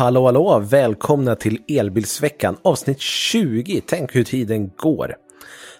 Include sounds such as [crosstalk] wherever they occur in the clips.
hallå hallå! Välkomna till Elbilsveckan avsnitt 20. Tänk hur tiden går.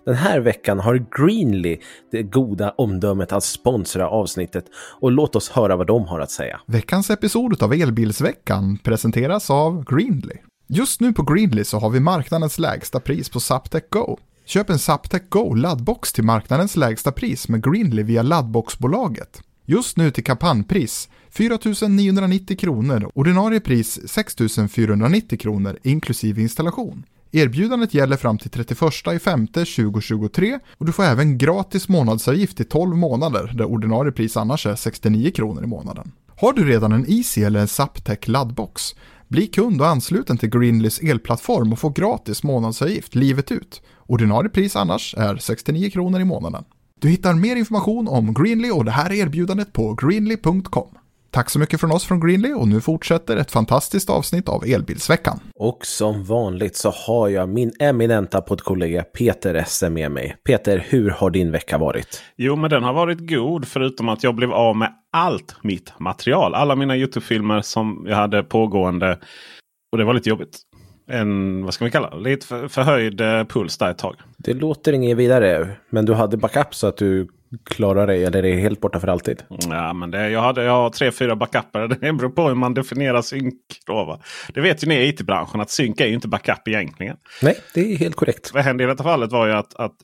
Den här veckan har Greenly det goda omdömet att sponsra avsnittet och låt oss höra vad de har att säga. Veckans episod av Elbilsveckan presenteras av Greenly. Just nu på Greenly så har vi marknadens lägsta pris på Zaptec Go. Köp en Zaptec Go laddbox till marknadens lägsta pris med Greenly via laddboxbolaget. Just nu till kampanjpris 4 990 kronor, ordinarie pris 6 490 kronor inklusive installation. Erbjudandet gäller fram till 31 5 2023 och du får även gratis månadsavgift i 12 månader där ordinarie pris annars är 69 kronor i månaden. Har du redan en Easy eller en Zaptec laddbox? Bli kund och ansluten till Greenleys elplattform och få gratis månadsavgift livet ut. Ordinarie pris annars är 69 kronor i månaden. Du hittar mer information om Greenly och det här erbjudandet på greenly.com. Tack så mycket från oss från Greenly och nu fortsätter ett fantastiskt avsnitt av Elbilsveckan. Och som vanligt så har jag min eminenta poddkollega Peter Esse med mig. Peter, hur har din vecka varit? Jo, men den har varit god förutom att jag blev av med allt mitt material. Alla mina YouTube-filmer som jag hade pågående. Och det var lite jobbigt. En, vad ska vi kalla det? Lite för, förhöjd eh, puls där ett tag. Det låter inget vidare, men du hade backup så att du klarar dig eller är helt borta för alltid? Ja, men det, jag, hade, jag har tre, fyra backuper. [laughs] Det beror på hur man definierar synk. Då, va? Det vet ju ni i it-branschen att synk är ju inte backup egentligen. Nej, det är helt korrekt. Vad hände i detta fallet var ju att, att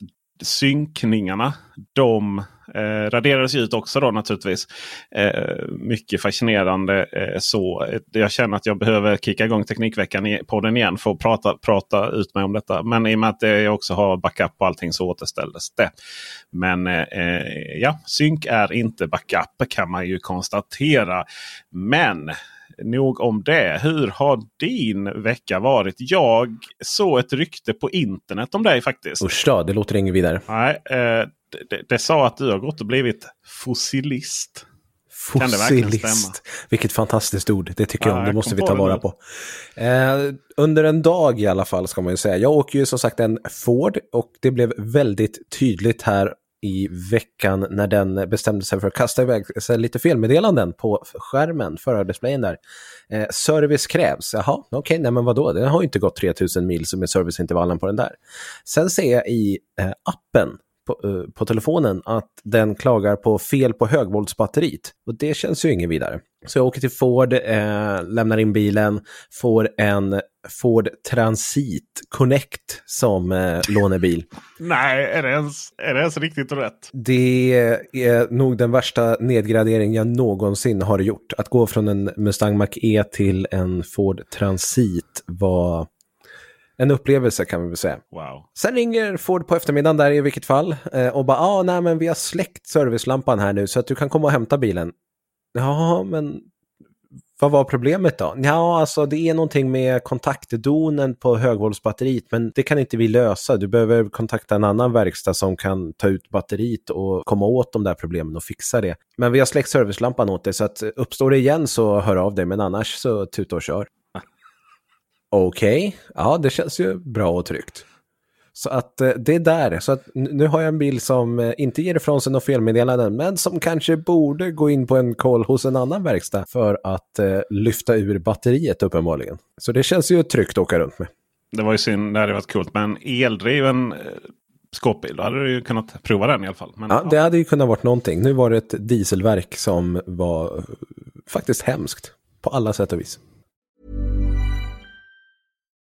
synkningarna de eh, raderades ut också då naturligtvis. Eh, mycket fascinerande eh, så. Jag känner att jag behöver kicka igång Teknikveckan i podden igen för att prata, prata ut mig om detta. Men i och med att jag också har backup på allting så återställdes det. Men eh, eh, ja, synk är inte backup kan man ju konstatera. Men nog om det. Hur har din vecka varit? Jag såg ett rykte på internet om dig faktiskt. Usch då, det låter inget vidare. Nej, eh, det, det, sa att du har gått och blivit fossilist. Fossilist. Vilket fantastiskt ord. Det tycker ja, jag om. Det måste vi ta vara på. Eh, under en dag i alla fall ska man ju säga. Jag åker ju som sagt en Ford och det blev väldigt tydligt här i veckan när den bestämde sig för att kasta iväg lite felmeddelanden på skärmen, förardisplayen där. Eh, service krävs, jaha, okej, okay, nej men vadå, det har ju inte gått 3000 mil som är serviceintervallen på den där. Sen ser jag i eh, appen på, uh, på, telefonen att den klagar på fel på högvoltsbatteriet. Och det känns ju inget vidare. Så jag åker till Ford, eh, lämnar in bilen, får en Ford Transit Connect som eh, lånebil. Nej, är det, ens, är det ens riktigt rätt? Det är nog den värsta nedgradering jag någonsin har gjort. Att gå från en Mustang Mach-E till en Ford Transit var en upplevelse kan vi väl säga. Wow. Sen ringer Ford på eftermiddagen där i vilket fall eh, och bara, ah, nej men vi har släckt servicelampan här nu så att du kan komma och hämta bilen. Ja, men vad var problemet då? Ja, alltså det är någonting med kontaktdonen på högvoltsbatteriet, men det kan inte vi lösa. Du behöver kontakta en annan verkstad som kan ta ut batteriet och komma åt de där problemen och fixa det. Men vi har släckt servicelampan åt dig, så att uppstår det igen så hör av dig, men annars så tuta och kör. Okej, okay. ja det känns ju bra och tryggt. Så att eh, det är där. Så att nu har jag en bil som eh, inte ger ifrån sig något felmeddelanden, men som kanske borde gå in på en koll hos en annan verkstad för att eh, lyfta ur batteriet uppenbarligen. Så det känns ju tryggt att åka runt med. Det var ju synd, det hade varit coolt med en eldriven eh, skåpbil. Då hade du ju kunnat prova den i alla fall. Men, ja, ja, det hade ju kunnat varit någonting. Nu var det ett dieselverk som var faktiskt hemskt på alla sätt och vis.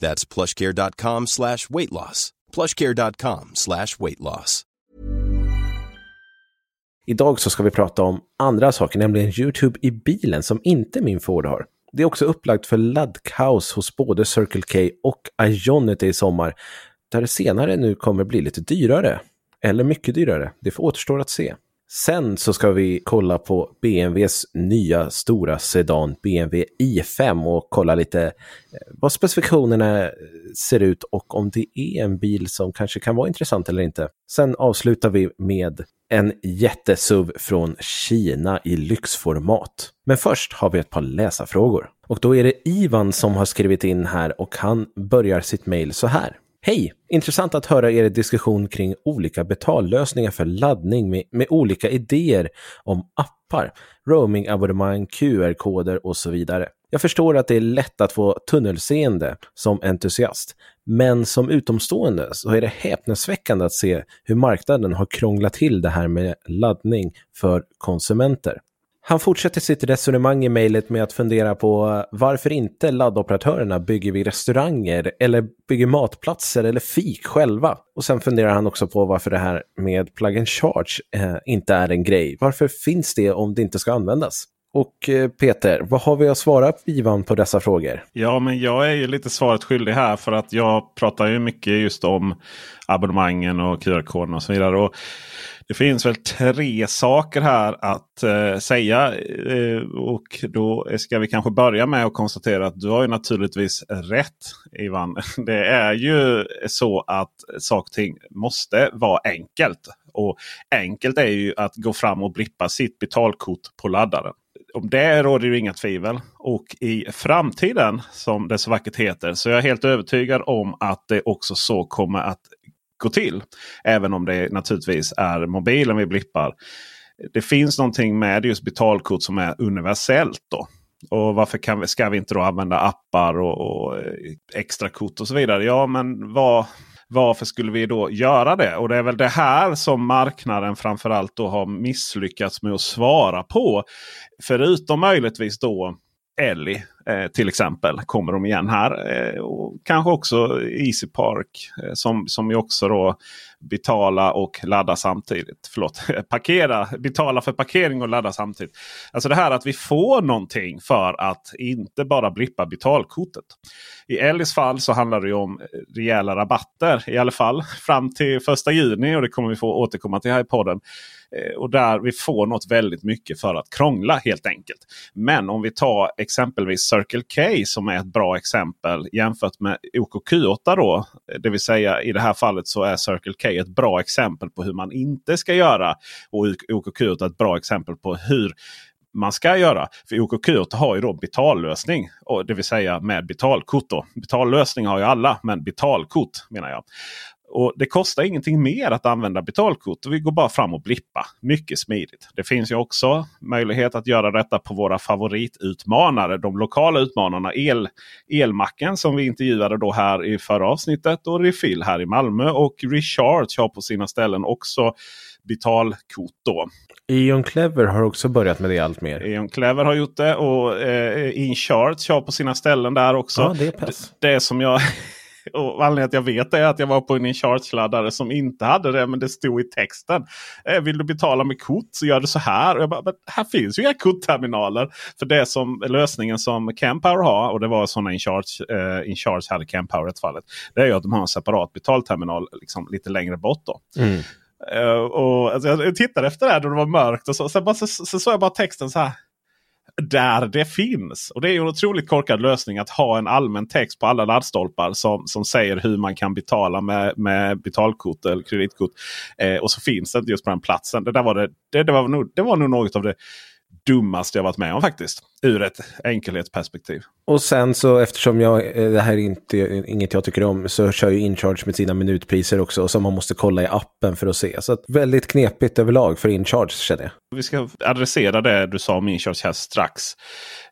That's plushcare.com slash weight loss. plushcare.com slash weight loss. Idag så ska vi prata om andra saker, nämligen YouTube i bilen som inte min Ford har. Det är också upplagt för laddkaos hos både Circle K och Ionity i sommar, där det senare nu kommer bli lite dyrare. Eller mycket dyrare, det får återstår att se. Sen så ska vi kolla på BMWs nya stora sedan BMW i5 och kolla lite eh, vad specifikationerna eh, ser ut och om det är en bil som kanske kan vara intressant eller inte. Sen avslutar vi med en jättesuv från Kina i lyxformat. Men först har vi ett par läsarfrågor. Och då är det Ivan som har skrivit in här och han börjar sitt mejl så här. Hej! Intressant att höra er diskussion kring olika betallösningar för laddning med, med olika idéer om appar, roamingabonnemang, QR-koder och så vidare. Jag förstår att det är lätt att få tunnelseende som entusiast, men som utomstående så är det häpnadsväckande att se hur marknaden har krånglat till det här med laddning för konsumenter. Han fortsätter sitt resonemang i mejlet med att fundera på varför inte laddoperatörerna bygger vid restauranger eller bygger matplatser eller fik själva. Och sen funderar han också på varför det här med plug and charge eh, inte är en grej. Varför finns det om det inte ska användas? Och eh, Peter, vad har vi att svara Ivan på dessa frågor? Ja, men jag är ju lite svaret skyldig här för att jag pratar ju mycket just om abonnemangen och QR-koden och så vidare. Och det finns väl tre saker här att eh, säga. Eh, och då ska vi kanske börja med att konstatera att du har ju naturligtvis rätt Ivan. [laughs] Det är ju så att saker och ting måste vara enkelt. Och enkelt är ju att gå fram och blippa sitt betalkort på laddaren. Om det råder ju inga tvivel. Och i framtiden, som det så vackert heter, så är jag helt övertygad om att det också så kommer att gå till. Även om det naturligtvis är mobilen vi blippar. Det finns någonting med just betalkort som är universellt. då. Och varför kan vi, ska vi inte då använda appar och, och eh, extra kort och så vidare? Ja, men vad, varför skulle vi då göra det? Och det är väl det här som marknaden framförallt då har misslyckats med att svara på. Förutom möjligtvis då Ellie eh, till exempel kommer de igen här. Eh, och kanske också Easy Park eh, som, som ju också då betala och ladda samtidigt. Förlåt, [laughs] parkera, betala för parkering och ladda samtidigt. Alltså det här att vi får någonting för att inte bara blippa betalkortet. I Ellis fall så handlar det om eh, rejäla rabatter i alla fall fram till första juni och det kommer vi få återkomma till här i podden. Eh, och där vi får något väldigt mycket för att krångla helt enkelt. Men om vi tar exempelvis Circle K som är ett bra exempel jämfört med OKQ8 då. Eh, det vill säga i det här fallet så är Circle K ett bra exempel på hur man inte ska göra. Och OKQ8 ett bra exempel på hur man ska göra. För OKQ8 har ju då betallösning. Det vill säga med betalkort. Då. Betallösning har ju alla men betalkort menar jag. Och Det kostar ingenting mer att använda betalkort. Vi går bara fram och blippa. Mycket smidigt. Det finns ju också möjlighet att göra detta på våra favoritutmanare. De lokala utmanarna. El, Elmacken som vi intervjuade då här i förra avsnittet. Och Refill här i Malmö. Och Recharge har på sina ställen också betalkort. Då. Eon Clever har också börjat med det allt mer. Eon Clever har gjort det och eh, InCharge har på sina ställen där också. Ja, det, är pass. det, det som jag [laughs] [laughs] Och anledningen till att jag vet det är att jag var på en InCharge-laddare som inte hade det. Men det stod i texten. Eh, vill du betala med kort så gör du så här. Och jag bara, men här finns ju inga kortterminaler. För det som lösningen som Campower har. Och det var sådana InCharge, eh, InCharge hade Campower i ett fallet. Det är ju att de har en separat betalterminal liksom, lite längre bort. Då. Mm. Uh, och, alltså, jag tittade efter det här då det var mörkt. Och så, så, så, så, så såg jag bara texten så här där det finns. Och det är ju en otroligt korkad lösning att ha en allmän text på alla laddstolpar som, som säger hur man kan betala med, med betalkort eller kreditkort. Eh, och så finns det inte just på den platsen. Det, där var, det, det, det, var nog, det var nog något av det dummaste jag varit med om faktiskt. Ur ett enkelhetsperspektiv. Och sen så eftersom jag, eh, det här är inte, inget jag tycker om, så kör ju Incharge med sina minutpriser också som man måste kolla i appen för att se. Så att väldigt knepigt överlag för Incharge känner jag. Vi ska adressera det du sa om Incharge här strax.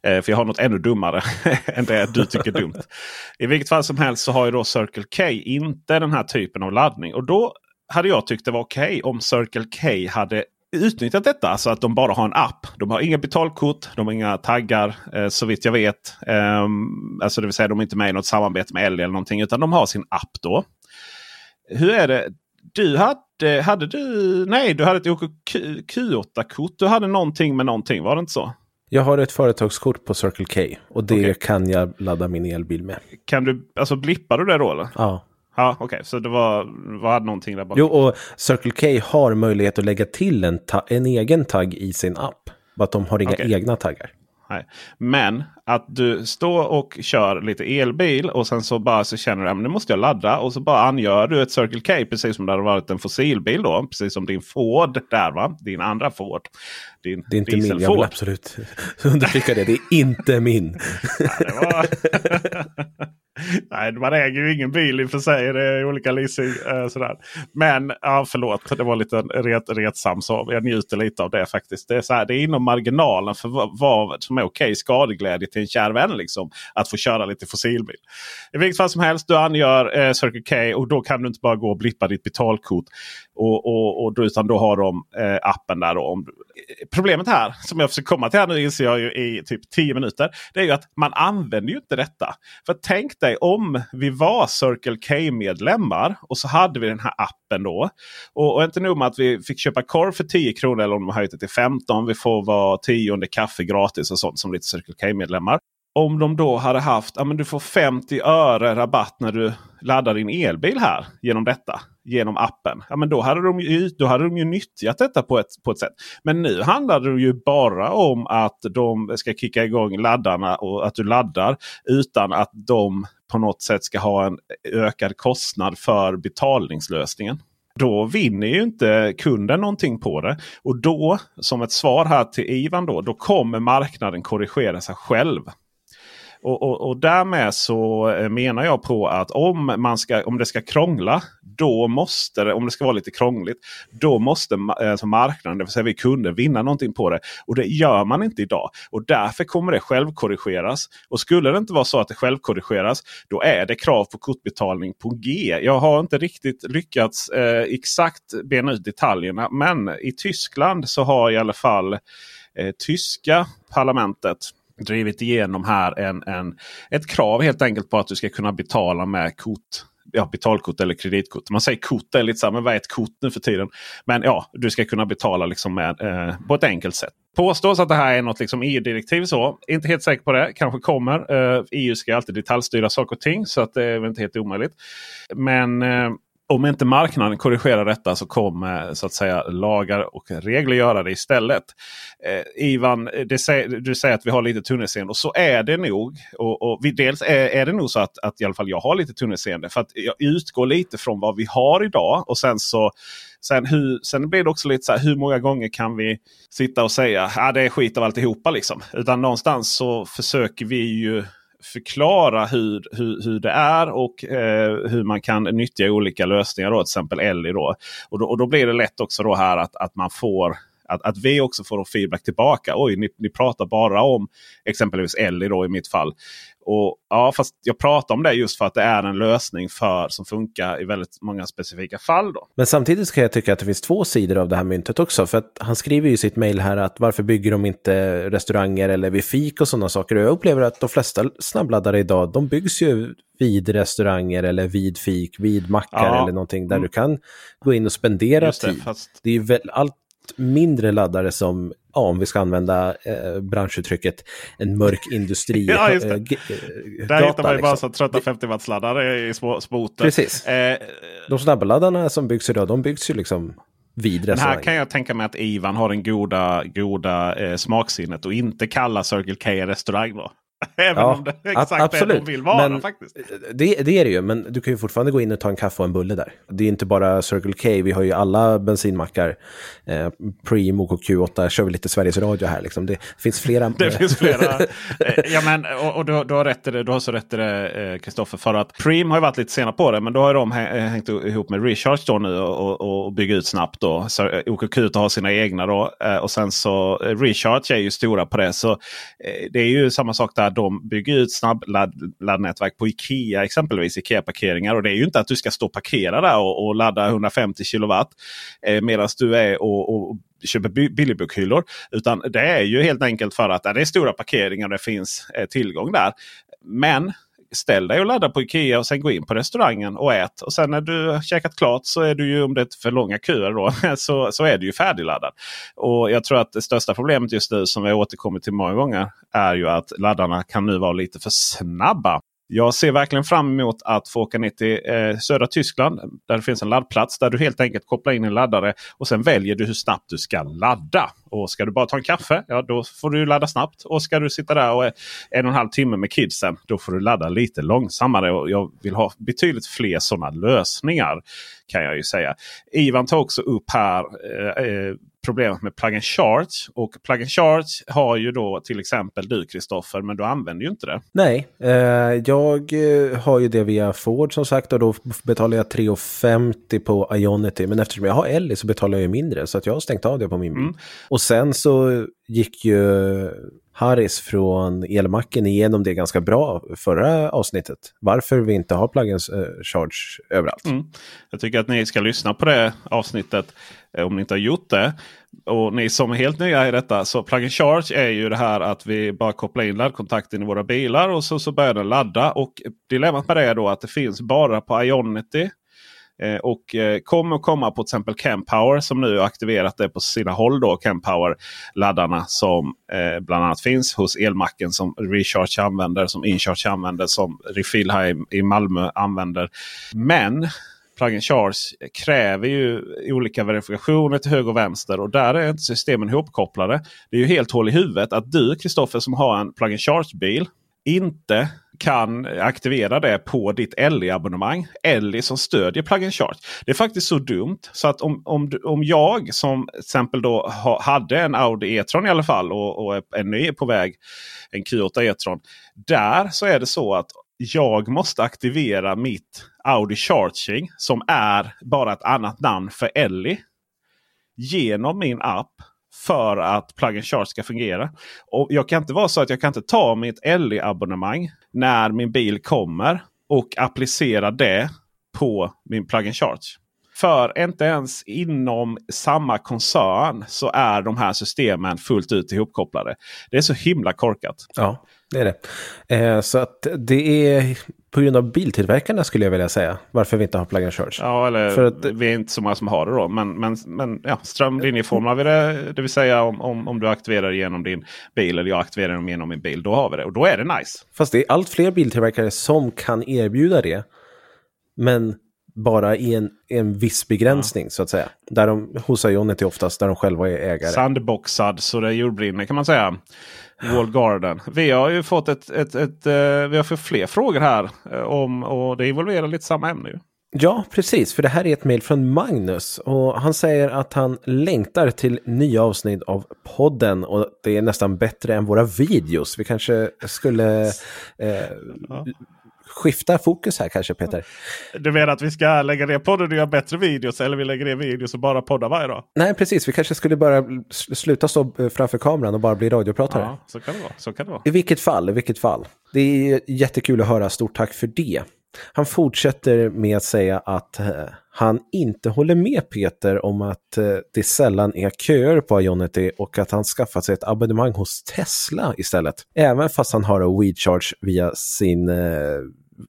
Eh, för jag har något ännu dummare [laughs] än det du tycker är dumt. I vilket fall som helst så har ju då Circle K inte den här typen av laddning. Och då hade jag tyckt det var okej okay om Circle K hade utnyttjat detta. Alltså att de bara har en app. De har inga betalkort, de har inga taggar eh, så vitt jag vet. Eh, alltså det vill säga de är inte med i något samarbete med Ellie eller någonting. Utan de har sin app då. Hur är det? Du hade, hade du, nej du hade ett OKQ8-kort. Du hade någonting med någonting, var det inte så? Jag har ett företagskort på Circle K och det okay. kan jag ladda min elbil med. Kan du, alltså blippar du det då eller? Ja. Ja, okej. Okay. Så det var, var någonting där bakom? Jo, och Circle K har möjlighet att lägga till en, en egen tagg i sin app. Bara att de har inga okay. egna taggar. Nej. Men att du står och kör lite elbil och sen så bara så känner du att nu måste jag ladda. Och så bara angör du ett Circle K precis som det hade varit en fossilbil då. Precis som din Ford där va. Din andra Ford. Din det är inte min, jag vill absolut [laughs] understryka det. Det är inte min. Det var... [laughs] Nej, man äger ju ingen bil i och för sig. Det är olika leasing. Eh, sådär. Men ja, förlåt, det var lite ret, retsam. Så jag njuter lite av det faktiskt. Det är, så här, det är inom marginalen för vad, vad som är okej okay, skadeglädje till en kär vän. Liksom, att få köra lite fossilbil. I vilket fall som helst, du angör eh, Circle K och då kan du inte bara gå och blippa ditt betalkort. Och, och, och, utan då har de eh, appen där. Då, om, problemet här, som jag försöker komma till här nu inser jag ju i typ 10 minuter. Det är ju att man använder ju inte detta. För tänk dig om vi var Circle K-medlemmar och så hade vi den här appen då. Och, och inte nog med att vi fick köpa korv för 10 kronor eller om de har höjt det till 15. Vi får vara tionde kaffe gratis och sånt som lite Circle K-medlemmar om de då hade haft, ja men du får 50 öre rabatt när du laddar din elbil här genom detta. Genom appen. Ja men då hade de ju, då hade de ju nyttjat detta på ett, på ett sätt. Men nu handlar det ju bara om att de ska kicka igång laddarna och att du laddar. Utan att de på något sätt ska ha en ökad kostnad för betalningslösningen. Då vinner ju inte kunden någonting på det. Och då, som ett svar här till Ivan, då, då kommer marknaden korrigera sig själv. Och, och, och därmed så eh, menar jag på att om, man ska, om det ska krångla, då måste det, om det ska vara lite krångligt, då måste eh, alltså marknaden, det vill säga vi kunder, vinna någonting på det. Och det gör man inte idag. Och därför kommer det självkorrigeras. Och skulle det inte vara så att det självkorrigeras, då är det krav på kortbetalning på G. Jag har inte riktigt lyckats eh, exakt bena ut detaljerna. Men i Tyskland så har i alla fall eh, tyska parlamentet drivit igenom här en, en, ett krav helt enkelt på att du ska kunna betala med kort. Ja, betalkort eller kreditkort. Man säger kort, det är lite så här, men vad är ett kort nu för tiden? Men ja, du ska kunna betala liksom med, eh, på ett enkelt sätt. Påstås att det här är något liksom EU-direktiv. så. Inte helt säker på det. Kanske kommer. Eh, EU ska alltid detaljstyra saker och ting. Så att det är väl inte helt omöjligt. Men eh, om inte marknaden korrigerar detta så kommer så att säga lagar och regler göra det istället. Eh, Ivan, det, du säger att vi har lite tunnelseende och så är det nog. Och, och vi, dels är, är, det nog så att, att i alla fall jag har lite tunnelseende. För att jag utgår lite från vad vi har idag. Och sen så Sen, hur, sen blir det också lite så här, hur många gånger kan vi sitta och säga att ah, det är skit av alltihopa. Liksom. Utan någonstans så försöker vi ju förklara hur, hur, hur det är och eh, hur man kan nyttja olika lösningar. Då, till exempel Ellie. Då. Och, då, och då blir det lätt också då här att, att man får att, att vi också får feedback tillbaka. Oj, ni, ni pratar bara om exempelvis Ellie då i mitt fall. Och ja, fast jag pratar om det just för att det är en lösning för som funkar i väldigt många specifika fall. Då. Men samtidigt kan jag tycka att det finns två sidor av det här myntet också. För att han skriver i sitt mejl här att varför bygger de inte restauranger eller vid fik och sådana saker. Och jag upplever att de flesta snabbladdare idag, de byggs ju vid restauranger eller vid fik, vid mackar ja. eller någonting där mm. du kan gå in och spendera det, tid. Fast... Det är väl allt mindre laddare som, ja, om vi ska använda eh, branschuttrycket, en mörk [laughs] industri. ja, just det. Äh, Där hittar man ju liksom. bara så trötta 50 wattsladdare i små, små Precis. Eh, de snabbladdarna som byggs idag, de byggs ju liksom vid här kan jag tänka mig att Ivan har den goda, goda eh, smaksinnet och inte kalla Circle K restaurang. Då. [laughs] Även Ja, om det är exakt det absolut. de vill vara Men- faktiskt. Det, det är det ju, men du kan ju fortfarande gå in och ta en kaffe och en bulle där. Det är inte bara Circle K, vi har ju alla bensinmackar. Eh, Preem och Q8 kör vi lite Sveriges Radio här liksom. Det finns flera. [laughs] Det finns flera. [laughs] Eh, ja, men, och och du, du, har rätt i det, du har så rätt i det Kristoffer. för att Preem har ju varit lite sena på det. Men då har de hä- hängt ihop med Recharge då nu och, och, och bygga ut snabbt. Då. Så eh, OKQ har sina egna då. eh, Och sen så eh, Recharge är ju stora på det. Så eh, det är ju samma sak där. De bygger ut snabbladdnätverk på Ikea exempelvis. Ikea-parkeringar. Och det är ju inte att du ska stå och parkera där och, och ladda 150 kilowatt. Eh, Medan du är och, och köper billigbokhyllor. Utan det är ju helt enkelt för att det är stora parkeringar och det finns eh, tillgång där. Men ställ dig och ladda på Ikea och sen gå in på restaurangen och ät. Och sen när du käkat klart så är du ju, om det är för långa köer då, [laughs] så, så är du ju färdigladdad. Och jag tror att det största problemet just nu som vi återkommit till många gånger är ju att laddarna kan nu vara lite för snabba. Jag ser verkligen fram emot att få åka ner till eh, södra Tyskland där det finns en laddplats där du helt enkelt kopplar in en laddare och sen väljer du hur snabbt du ska ladda. Och ska du bara ta en kaffe, ja då får du ladda snabbt. Och ska du sitta där och en och en halv timme med kidsen, då får du ladda lite långsammare. Och jag vill ha betydligt fler sådana lösningar kan jag ju säga. Ivan tar också upp här eh, eh problemet med plug and charge. Och plug and charge har ju då till exempel du Kristoffer, men du använder ju inte det. Nej, eh, jag eh, har ju det via Ford som sagt och då betalar jag 3,50 på Ionity. Men eftersom jag har Ellie så betalar jag ju mindre så att jag har stängt av det på min bil. Mm. Och sen så gick ju Harris från elmacken igenom det ganska bra förra avsnittet. Varför vi inte har plug-ins eh, charge överallt. Mm. Jag tycker att ni ska lyssna på det avsnittet eh, om ni inte har gjort det. Och ni som är helt nya i detta. Så plug-in charge är ju det här att vi bara kopplar in laddkontakten i våra bilar och så, så börjar den ladda. Och dilemmat med det är då att det finns bara på Ionity. Eh, och eh, kommer komma på till exempel Campower som nu har aktiverat det på sina håll. då Campower-laddarna som eh, bland annat finns hos elmacken som Recharge använder, som Incharge använder, som Refill här i, i Malmö använder. Men Plug and Charge kräver ju olika verifikationer till höger och vänster och där är inte systemen ihopkopplade. Det är ju helt hål i huvudet att du Kristoffer som har en Plug and Charge-bil inte kan aktivera det på ditt Elli-abonnemang. Elli som stödjer Plug and Charge. Det är faktiskt så dumt så att om, om, om jag som till exempel då ha, hade en Audi E-tron i alla fall och, och är ny på väg. En Q8 E-tron. Där så är det så att jag måste aktivera mitt Audi Charging som är bara ett annat namn för Ellie. Genom min app för att Plug and Charge ska fungera. Och Jag kan inte vara så att jag kan inte ta mitt LE-abonnemang när min bil kommer och applicera det på min Plug and Charge. För inte ens inom samma koncern så är de här systemen fullt ut ihopkopplade. Det är så himla korkat. Ja, det är det. Eh, så att det är på grund av biltillverkarna skulle jag vilja säga. Varför vi inte har plug and charge. Ja, eller För att- vi är inte så många som har det då. Men, men, men ja, strömlinjeform har vi det. Det vill säga om, om, om du aktiverar det genom din bil eller jag aktiverar det genom min bil. Då har vi det och då är det nice. Fast det är allt fler biltillverkare som kan erbjuda det. Men bara i en, en viss begränsning så att säga. Där de, hos Ionity oftast, där de själva är ägare. Sandboxad så det jordbrinner kan man säga. Wall Garden. [laughs] Vi har ju fått ett, ett, ett, eh, vi har fått fler frågor här. eh, om Och det involverar lite samma ämne. Ju. Ja, precis. För det här är ett mejl från Magnus. Och han säger att han längtar till nya avsnitt av podden. Och det är nästan bättre än våra videos. Vi kanske skulle eh, skifta fokus här kanske, Peter. Du menar att vi ska lägga ner podden och göra bättre videos? Eller vi lägger ner videos och bara poddar varje dag? Nej, precis. Vi kanske skulle bara sluta stå framför kameran och bara bli radiopratare. Ja, så kan det vara. Så kan det vara. I vilket fall, i vilket fall. Det är jättekul att höra, stort tack för det. Han fortsätter med att säga att eh, han inte håller med Peter om att eh, det sällan är köer på Ionity och att han skaffat sig ett abonnemang hos Tesla istället. Även fast han har en WeCharge via sin eh,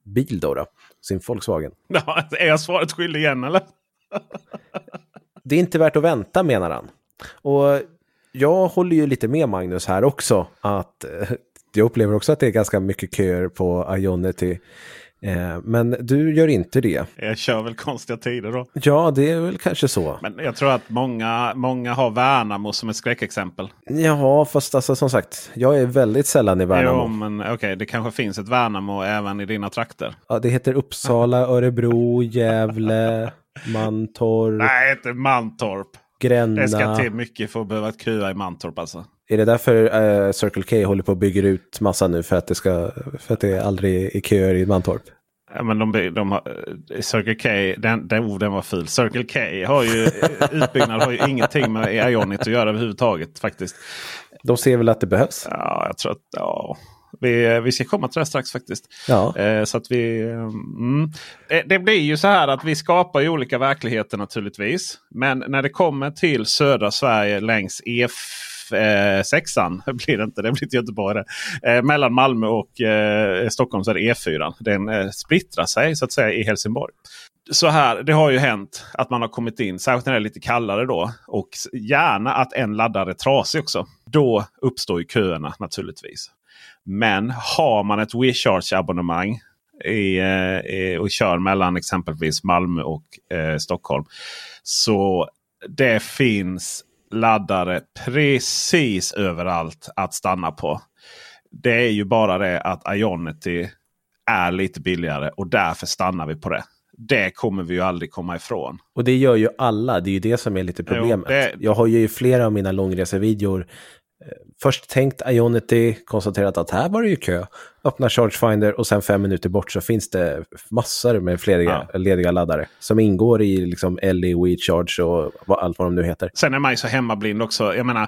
bil då, då, sin Volkswagen. [laughs] Ja, är jag svaret skyldig igen eller? [laughs] Det är inte värt att vänta menar han. Och jag håller ju lite med Magnus här också. Att eh, jag upplever också att det är ganska mycket köer på Ionity. Eh, men du gör inte det. Jag kör väl konstiga tider då. Ja, det är väl kanske så. Men jag tror att många, många har Värnamo som ett skräckexempel. Ja, fast alltså som sagt, jag är väldigt sällan i Värnamo. Jo, men okej, okay, det kanske finns ett Värnamo även i dina trakter. Ja, det heter Uppsala, [laughs] Örebro, Gävle, Mantorp. Nej, inte Mantorp. Gränna. Det ska till mycket för att behöva köa i Mantorp alltså. Är det därför uh, Circle K håller på att bygga ut massa nu? För att det, ska, för att det aldrig är köer i Mantorp? Men de, de har, eh, Circle K, den, den, oh, den var ful. Circle K har ju utbyggnad har ju ingenting med Ionit att göra överhuvudtaget faktiskt. De ser väl att det behövs? Ja, jag tror att ja, vi, vi ska komma till det strax faktiskt. Ja. Eh, så att vi, mm, det, det, blir ju så här att vi skapar ju olika verkligheter naturligtvis. Men när det kommer till södra Sverige längs E eh, [laughs] blir det inte. Det blir inte Göteborg. Eh, mellan Malmö och eh, Stockholm så är det E4. Den eh, splittrar sig så att säga i Helsingborg. Så här, det har ju hänt att man har kommit in, särskilt när det är lite kallare då. Och gärna att en laddare är trasig också. Då uppstår ju köerna naturligtvis. Men har man ett WeCharge-abonnemang i, eh, i, och kör mellan exempelvis Malmö och eh, Stockholm. Så det finns laddare precis överallt att stanna på. Det är ju bara det att Ionity är lite billigare och därför stannar vi på det. Det kommer vi ju aldrig komma ifrån. Och det gör ju alla. Det är ju det som är lite problemet. Jo, det... Jag har ju i flera av mina långresevideor Eh, först tänkt Ionity, konstaterat att här var det ju kö. Öppna Chargefinder och sen fem minuter bort så finns det massor med fleriga, ja. lediga laddare. Som ingår i liksom LE, WeCharge och allt vad de nu heter. Sen är man ju så hemmablind också. Jag menar,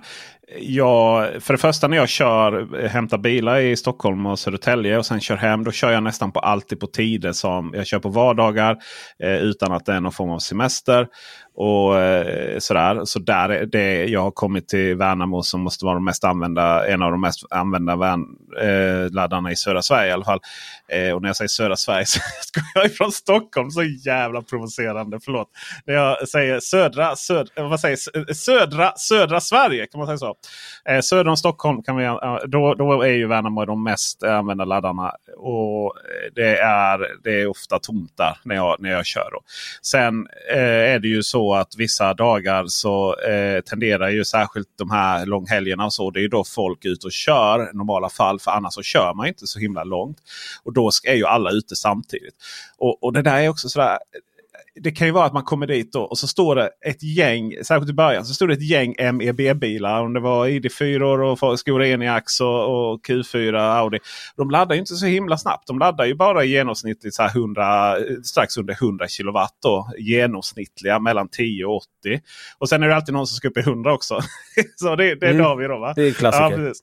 jag, för det första när jag kör, hämtar bilar i Stockholm och Södertälje och sen kör hem. Då kör jag nästan på alltid på tider som jag kör på vardagar. Eh, utan att det är någon form av semester. Och eh, sådär. Så där är det, jag har kommit till Värnamo som måste vara de mest använda, en av de mest använda vän, eh, laddarna i södra Sverige i alla fall. Eh, och när jag säger södra Sverige så [laughs] ska jag ifrån Stockholm. Så jävla provocerande. Förlåt. När jag säger södra, söd, eh, vad säger, eh, södra, södra Sverige. Kan man säga så? Eh, söder om Stockholm kan vi, eh, då, då är ju Värnamo de mest använda laddarna. Och det är, det är ofta tomt där när jag, när jag kör. Då. Sen eh, är det ju så att vissa dagar så eh, tenderar ju särskilt de här långhelgerna och så. Det är ju då folk ut och kör i normala fall. För annars så kör man inte så himla långt. Och då är ju alla ute samtidigt. Och, och det där är också sådär det kan ju vara att man kommer dit då, och så står det ett gäng, särskilt i början, så står det ett gäng MEB-bilar. Om det var ID4 och Skoda Eniax och, och, Q4 Audi. De laddar ju inte så himla snabbt. De laddar ju bara i genomsnittligt så 100, strax under 100 kW. Då, genomsnittliga mellan 10 och 80. Och sen är det alltid någon som ska upp i 100 också. [laughs] så det, det mm. drar vi då. Va? Det är klassiker.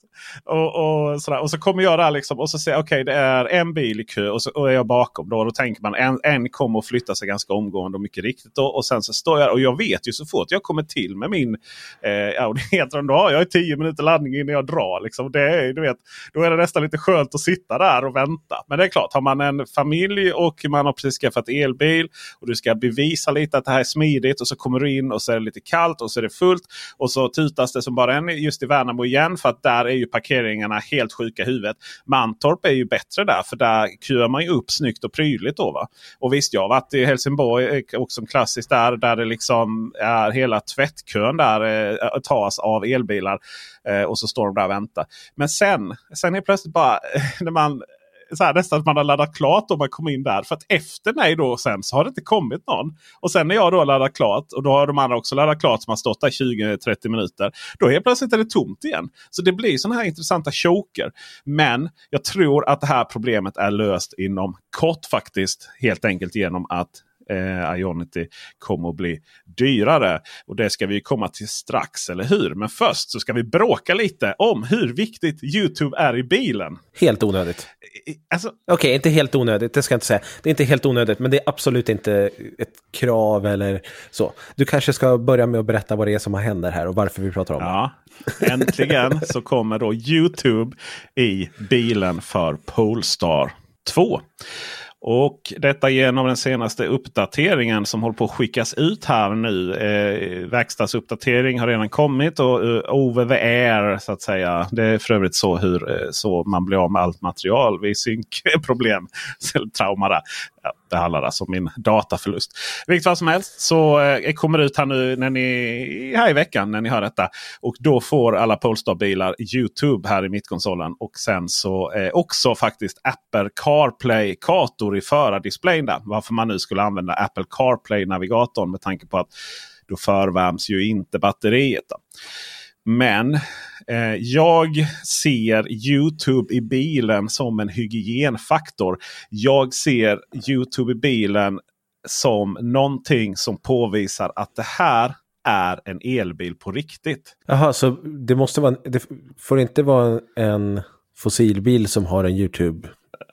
Ja, och, och, sådär. och så kommer jag där liksom och så säger okej okay, det är en bil i kö och så och är jag bakom. Då, då tänker man en, en kommer att flytta sig ganska omgående föregående mycket riktigt. Och, Och sen så står jag och jag vet ju så fort jag kommer till med min eh, Audi E-tron. Då har jag 10 minuter laddning innan jag drar. Liksom. Det är, du vet, då är det nästan lite skönt att sitta där och vänta. Men det är klart, har man en familj och man har precis skaffat elbil och du ska bevisa lite att det här är smidigt. Och så kommer du in och så är det lite kallt och så är det fullt. Och så tutas det som bara en just i Värnamo igen. För att där är ju parkeringarna helt sjuka i huvudet. Mantorp är ju bättre där för där kör man ju upp snyggt och prydligt. Då, va? Och visst, jag har varit i Helsingborg också klassiskt där. Där det liksom är hela tvättkön där eh, tas av elbilar. Eh, och så står de där och väntar. Men sen, sen är plötsligt bara [laughs] när man så här, nästan att man har laddat klart om man kommer in där. För att efter mig då sen så har det inte kommit någon. Och sen när jag då laddat klart och då har de andra också laddat klart som har stått där 20-30 minuter. Då helt plötsligt är det tomt igen. Så det blir sådana här intressanta choker. Men jag tror att det här problemet är löst inom kort faktiskt. Helt enkelt genom att eh, Ionity kommer att bli dyrare. Och det ska vi komma till strax, eller hur? Men först så ska vi bråka lite om hur viktigt Youtube är i bilen. Helt onödigt. Alltså... Okej, okay, inte helt onödigt, det ska jag inte säga. Det är inte helt onödigt, men det är absolut inte ett krav eller så. Du kanske ska börja med att berätta vad det är som har hänt här och varför vi pratar om ja, det. Äntligen så kommer då Youtube i bilen för Polestar 2. Och detta genom den senaste uppdateringen som håller på att skickas ut här nu. Eh, verkstadsuppdatering har redan kommit och eh, over the air så att säga. Det är för övrigt så hur eh, så man blir av med allt material vid synkproblem. [laughs] Trauma där. Ja, det handlar alltså om min dataförlust. Vilket fall som helst så eh, kommer det ut här nu när ni, här i veckan när ni hör detta. Och då får alla Polestar-bilar Youtube här i mittkonsolen. Och sen så eh, också faktiskt Apple CarPlay-kartor i förardisplayen. Där. Varför man nu skulle använda Apple CarPlay-navigatorn med tanke på att då förvärms ju inte batteriet. Då. Men eh, jag ser Youtube i bilen som en hygienfaktor. Jag ser Youtube i bilen som någonting som påvisar att det här är en elbil på riktigt. Jaha, så det måste vara, det får inte vara en fossilbil som har en YouTube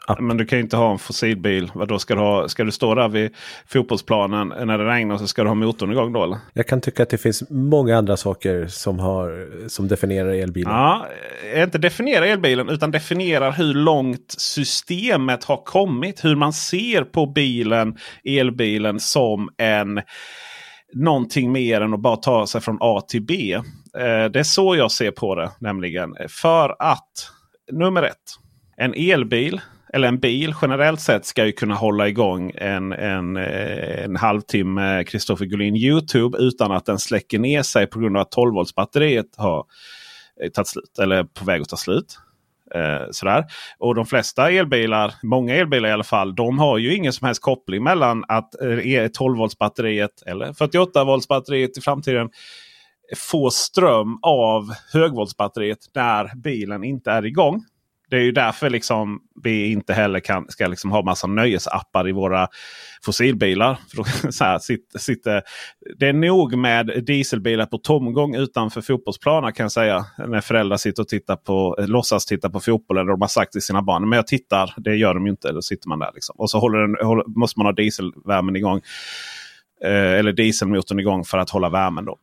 App. Men du kan ju inte ha en fossilbil. Vadå, ska, du ha, ska du stå där vid fotbollsplanen när det regnar så ska du ha motorn igång då? Eller? Jag kan tycka att det finns många andra saker som, har, som definierar elbilen. Ja, inte definierar elbilen utan definierar hur långt systemet har kommit. Hur man ser på bilen, elbilen som en någonting mer än att bara ta sig från A till B. Eh, det är så jag ser på det nämligen. För att nummer ett. En elbil eller en bil generellt sett ska ju kunna hålla igång en, en, eh, en halvtimme Kristoffer Gullin Youtube utan att den släcker ner sig på grund av att 12 volts batteriet har eh, tagit slut. Eller på väg att ta slut. Eh, sådär. Och de flesta elbilar, många elbilar i alla fall, de har ju ingen som helst koppling mellan att eh, e- 12 volts batteriet eller 48 volts batteriet i framtiden får ström av högvoltsbatteriet när bilen inte är igång. Det är ju därför liksom vi inte heller kan, ska liksom ha massa nöjesappar i våra fossilbilar. För [laughs] så här, sitter, sitter, eh, det är nog med dieselbilar på tomgång utanför fotbollsplaner kan jag säga. När föräldrar sitter och tittar på, eh, låtsas titta på fotboll. Eller de har sagt till sina barn. Men jag tittar, det gör de ju inte. Då sitter man där. Liksom. Och så håller den, håller, måste man ha dieselvärmen igång. Eh, eller dieselmotorn igång för att hålla värmen. då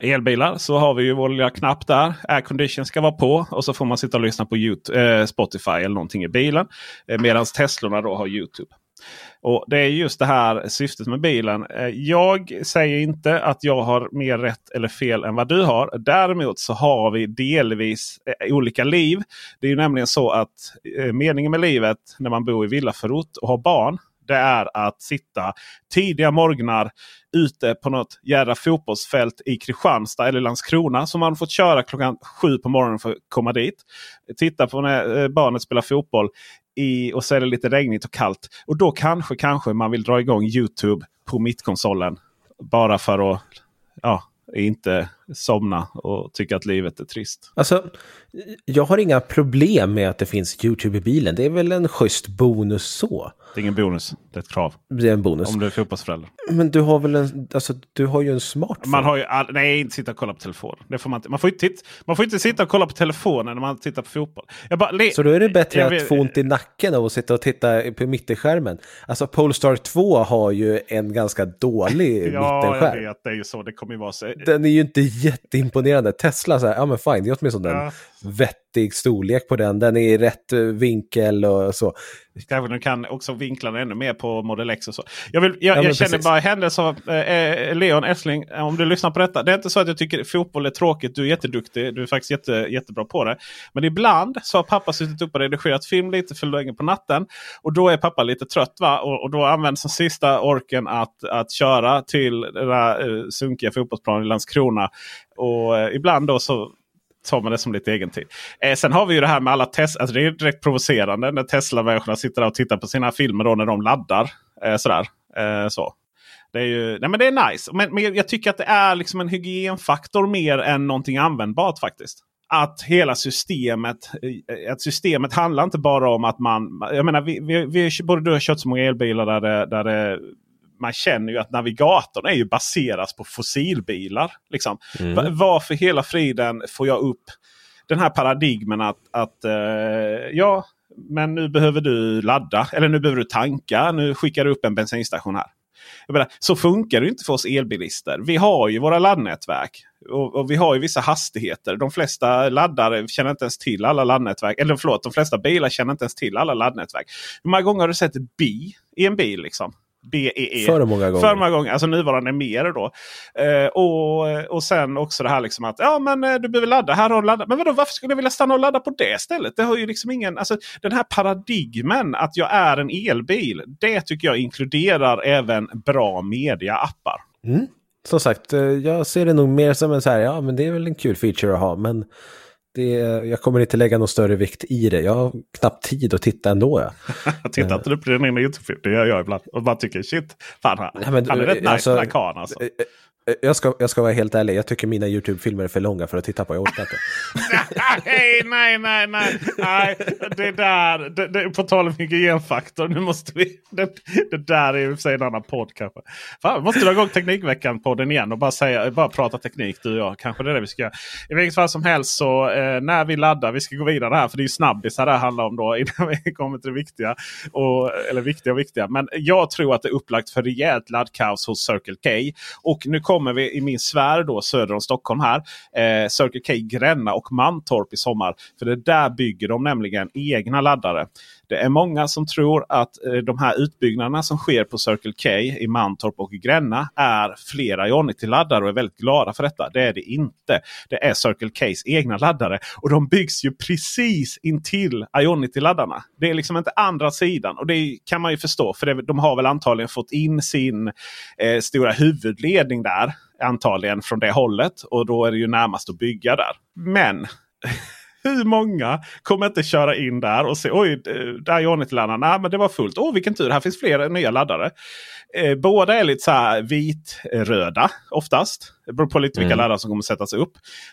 elbilar så har vi ju vår lilla knapp där. Aircondition ska vara på och så får man sitta och lyssna på YouTube, eh, Spotify eller någonting i bilen. Eh, Medan Teslorna då har Youtube. Och Det är just det här syftet med bilen. Eh, jag säger inte att jag har mer rätt eller fel än vad du har. Däremot så har vi delvis eh, olika liv. Det är ju nämligen så att eh, meningen med livet när man bor i villaförort och har barn det är att sitta tidiga morgnar ute på något jädra fotbollsfält i Kristianstad eller Landskrona. Som man fått köra klockan sju på morgonen för att komma dit. Titta på när eh, barnet spelar fotboll i, och så är det lite regnigt och kallt. Och då kanske, kanske man vill dra igång Youtube på mittkonsolen. Bara för att ja, inte somna och tycka att livet är trist. Alltså, jag har inga problem med att det finns YouTube i bilen. Det är väl en schysst bonus så. Det är ingen bonus, det är ett krav. Det är en bonus. Om du är fotbollsförälder. Men du har väl en, alltså du har ju en smartphone. Man har ju, all, nej, inte sitta och kolla på telefon. Det får man, inte, man, får inte, man får inte sitta och kolla på telefonen när man tittar på fotboll. Bara, le, så då är det bättre att få ont i nacken av att sitta och titta på mittenskärmen. Alltså Polestar 2 har ju en ganska dålig ja, [laughs] mittenskärm. Ja, jag vet. Det är ju så. Det kommer ju vara så. Den är ju inte jätteimponerande. Tesla, så här, ja men fine, det är åtminstone ja. en vettig storlek på den. Den är i rätt vinkel och så. Kanske du kan också vinkla den ännu mer på Model X och så. Jag, vill, jag, ja, jag känner bara i händelse av eh, eh, Leon Essling, eh, om du lyssnar på detta. Det är inte så att jag tycker fotboll är tråkigt. Du är jätteduktig. Du är faktiskt jätte, jättebra på det. Men ibland så har pappa suttit upp och redigerat film lite för länge på natten. Och då är pappa lite trött. va? Och, och då används den sista orken att, att köra till den där eh, sunkiga fotbollsplanen i Landskrona. Och eh, ibland då så tar man det som lite egen tid. Eh, sen har vi ju det här med alla Tesla. Alltså det är direkt provocerande när Tesla-människorna sitter där och tittar på sina filmer då när de laddar. Eh, sådär. Eh, så. Det är ju nej men det är nice. Men, men jag tycker att det är liksom en hygienfaktor mer än någonting användbart faktiskt. Att hela systemet, eh, att systemet handlar inte bara om att man... Jag menar, vi, vi, vi, både du har kört så många elbilar där det, där det man känner ju att navigatorn är ju baseras på fossilbilar. Liksom. Mm. Varför hela friden får jag upp den här paradigmen att, att uh, ja, men nu behöver du ladda eller nu behöver du tanka. Nu skickar du upp en bensinstation här. Menar, så funkar det inte för oss elbilister. Vi har ju våra laddnätverk. Och, och, vi har ju vissa hastigheter. De flesta laddare känner inte ens till alla laddnätverk. Eller förlåt, de flesta bilar känner inte ens till alla laddnätverk. Hur många gånger har du sett ett bi i en bil? liksom? BEE. För många gånger. För många gånger. Alltså nuvarande mer då. Eh, och, och sen också det här liksom att ja men eh, du behöver ladda. Här har du laddat. Men vadå, varför skulle jag vilja stanna och ladda på det stället? Det har ju liksom ingen... Alltså den här paradigmen att jag är en elbil. Det tycker jag inkluderar även bra media-appar. Mm. Som sagt, eh, jag ser det nog mer som en så här, ja men det är väl en kul feature att ha. Men det, jag kommer inte lägga någon större vikt i det. Jag har knappt tid att titta ändå. Ja. [laughs] Tittar inte du på din egen YouTube-film? Det gör jag ibland. Och bara tycker shit, fan ja, men, han är rätt nice alltså, den här karln alltså. Eh, jag ska, jag ska vara helt ärlig, jag tycker mina YouTube-filmer är för långa för att titta på. Jag orkar inte. [laughs] nej, nej, nej, nej, nej. Det där, det, det, på tal om hygienfaktor. Nu måste vi, det, det där är ju för sig en annan podd kanske. Fan, måste dra igång Teknikveckan-podden igen och bara, säga, bara prata teknik du och jag. Kanske det är det vi ska göra. I vilket fall som helst så eh, när vi laddar, vi ska gå vidare här för det är ju snabbisar det här handlar om då [laughs] innan vi kommer till det viktiga. Och, eller viktiga och viktiga. Men jag tror att det är upplagt för rejält laddkaos hos Circle K. Och nu kommer kommer vi i min sfär då söder om Stockholm här. Eh, Circle K Gränna och Mantorp i sommar. För det där bygger de nämligen egna laddare. Det är många som tror att eh, de här utbyggnaderna som sker på Circle K i Mantorp och Gränna är flera Ionity-laddare och är väldigt glada för detta. Det är det inte. Det är Circle Ks egna laddare och de byggs ju precis intill Ionity-laddarna. Det är liksom inte andra sidan och det kan man ju förstå för det, de har väl antagligen fått in sin eh, stora huvudledning där. Antagligen från det hållet och då är det ju närmast att bygga där. Men [laughs] hur många kommer inte köra in där och se oj, där är Ionity-laddarna. Nej, men det var fullt. Åh, vilken tur. Här finns flera nya laddare. Eh, båda är lite så här vitröda oftast. Det beror på lite vilka mm. laddare som kommer sättas upp.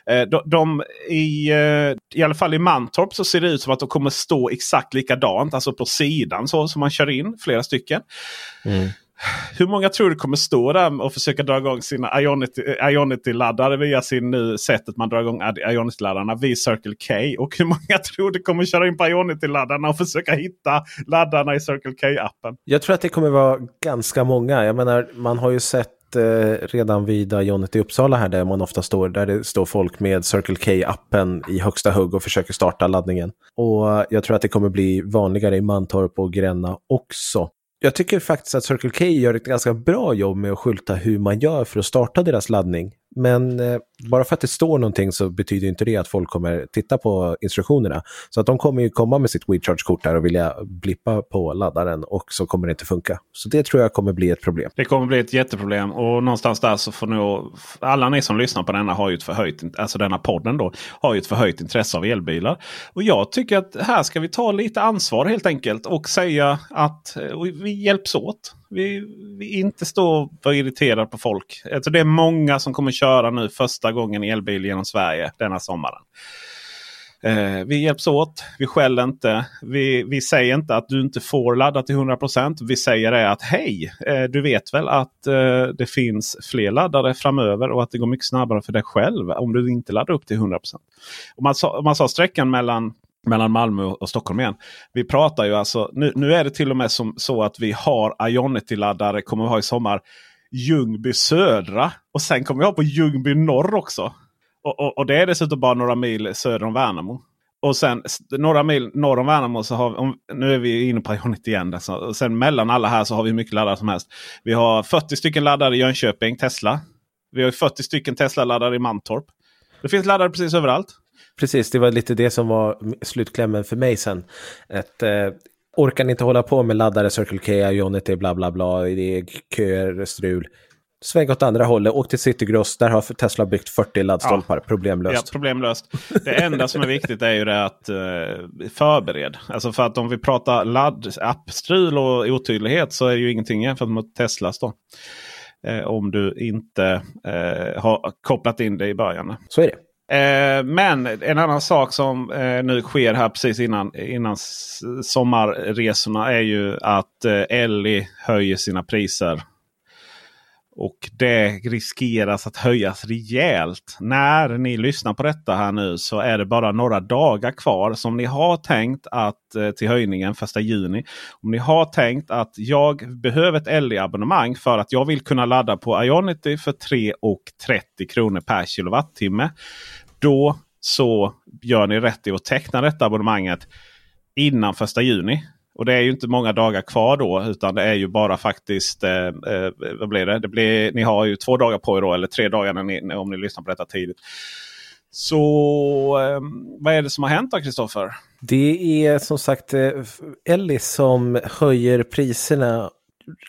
Eh, de, de, i, eh, I alla fall i Mantorp så ser det ut som att de kommer stå exakt likadant. Alltså på sidan så som man kör in flera stycken. Mm. Hur många tror du kommer stå där och försöka dra igång sina Ionity-laddare via sin nu sättet man drar igång Ionity-laddarna vid Circle K? Och hur många [laughs] tror du kommer köra in på Ionity-laddarna och försöka hitta laddarna i Circle K-appen? Jag tror att det kommer vara ganska många. Jag menar, man har ju sett eh, redan vid Ionity Uppsala här där man ofta står, där det står folk med Circle K-appen i högsta hugg och försöker starta laddningen. Och jag tror att det kommer bli vanligare i Mantorp och Gränna också. Jag tycker faktiskt att Circle K gör ett ganska bra jobb med att skylta hur man gör för att starta deras laddning. Men eh, bara för att det står någonting så betyder inte det att folk kommer titta på instruktionerna. Så att de kommer ju komma med sitt WeCharge-kort där och vilja blippa på laddaren och så kommer det inte funka. Så det tror jag kommer bli ett problem. Det kommer bli ett jätteproblem och någonstans där så får nog alla ni som lyssnar på denna har ju ett förhöjt, alltså denna podden då, har ju ett förhöjt intresse av elbilar. Och jag tycker att här ska vi ta lite ansvar helt enkelt och säga att eh, vi hjälps åt. Vi, vi inte stå och vara irriterade på folk. Alltså det är många som kommer köra nu första gången elbil genom Sverige denna sommaren. Eh, vi hjälps åt. Vi skäller inte. Vi, vi säger inte att du inte får ladda till 100%. Vi säger det att hej, eh, du vet väl att eh, det finns fler laddare framöver och att det går mycket snabbare för dig själv om du inte laddar upp till 100%. Om man sa, om man sa sträckan mellan mellan Malmö och Stockholm igen. Vi pratar ju alltså, nu, nu är det till och med som, så att vi har Ionity-laddare, kommer vi ha i sommar, Ljungby södra. Och sen kommer vi ha på Ljungby norr också. Och, och, och, det är dessutom bara några mil söder om Värnamo. Och sen några mil norr om Värnamo så har vi, om, nu är vi inne på Ionity igen. Alltså, och sen mellan alla här så har vi mycket laddare som helst. Vi har 40 stycken laddare i Jönköping, Tesla. Vi har 40 stycken Tesla-laddare i Mantorp. Det finns laddare precis överallt. Precis, det var lite det som var slutklämmen för mig sen. Att, eh, orkar ni inte hålla på med laddare, Circle K, Ionity, bla bla bla, det är köer, strul. Sväng åt andra hållet, åk till Citygross, där har Tesla byggt 40 laddstolpar, ja. problemlöst. Ja, problemlöst. Det enda som är viktigt är ju det att uh, förbered. Alltså för att om vi pratar ladd, appstrul och otydlighet så är det ju ingenting jämfört med Teslas då. Uh, om du inte uh, har kopplat in det i början. Så är det. Eh, men en annan sak som eh, nu sker här precis innan, innan sommarresorna är ju att eh, Ellie höjer sina priser. Och det riskeras att höjas rejält. När ni lyssnar på detta här nu så är det bara några dagar kvar. som ni har tänkt att eh, till höjningen 1 juni. Om ni har tänkt att jag behöver ett LE-abonnemang för att jag vill kunna ladda på Ionity för 3,30 kronor per kilowattimme. Då så gör ni rätt i att teckna detta abonnemanget innan 1 juni. Och det är ju inte många dagar kvar då. Utan det är ju bara faktiskt. Eh, eh, vad blir det? det blir, ni har ju två dagar på er då. Eller tre dagar när ni, om ni lyssnar på detta tidigt. Så eh, vad är det som har hänt då Kristoffer? Det är som sagt eh, Ellis som höjer priserna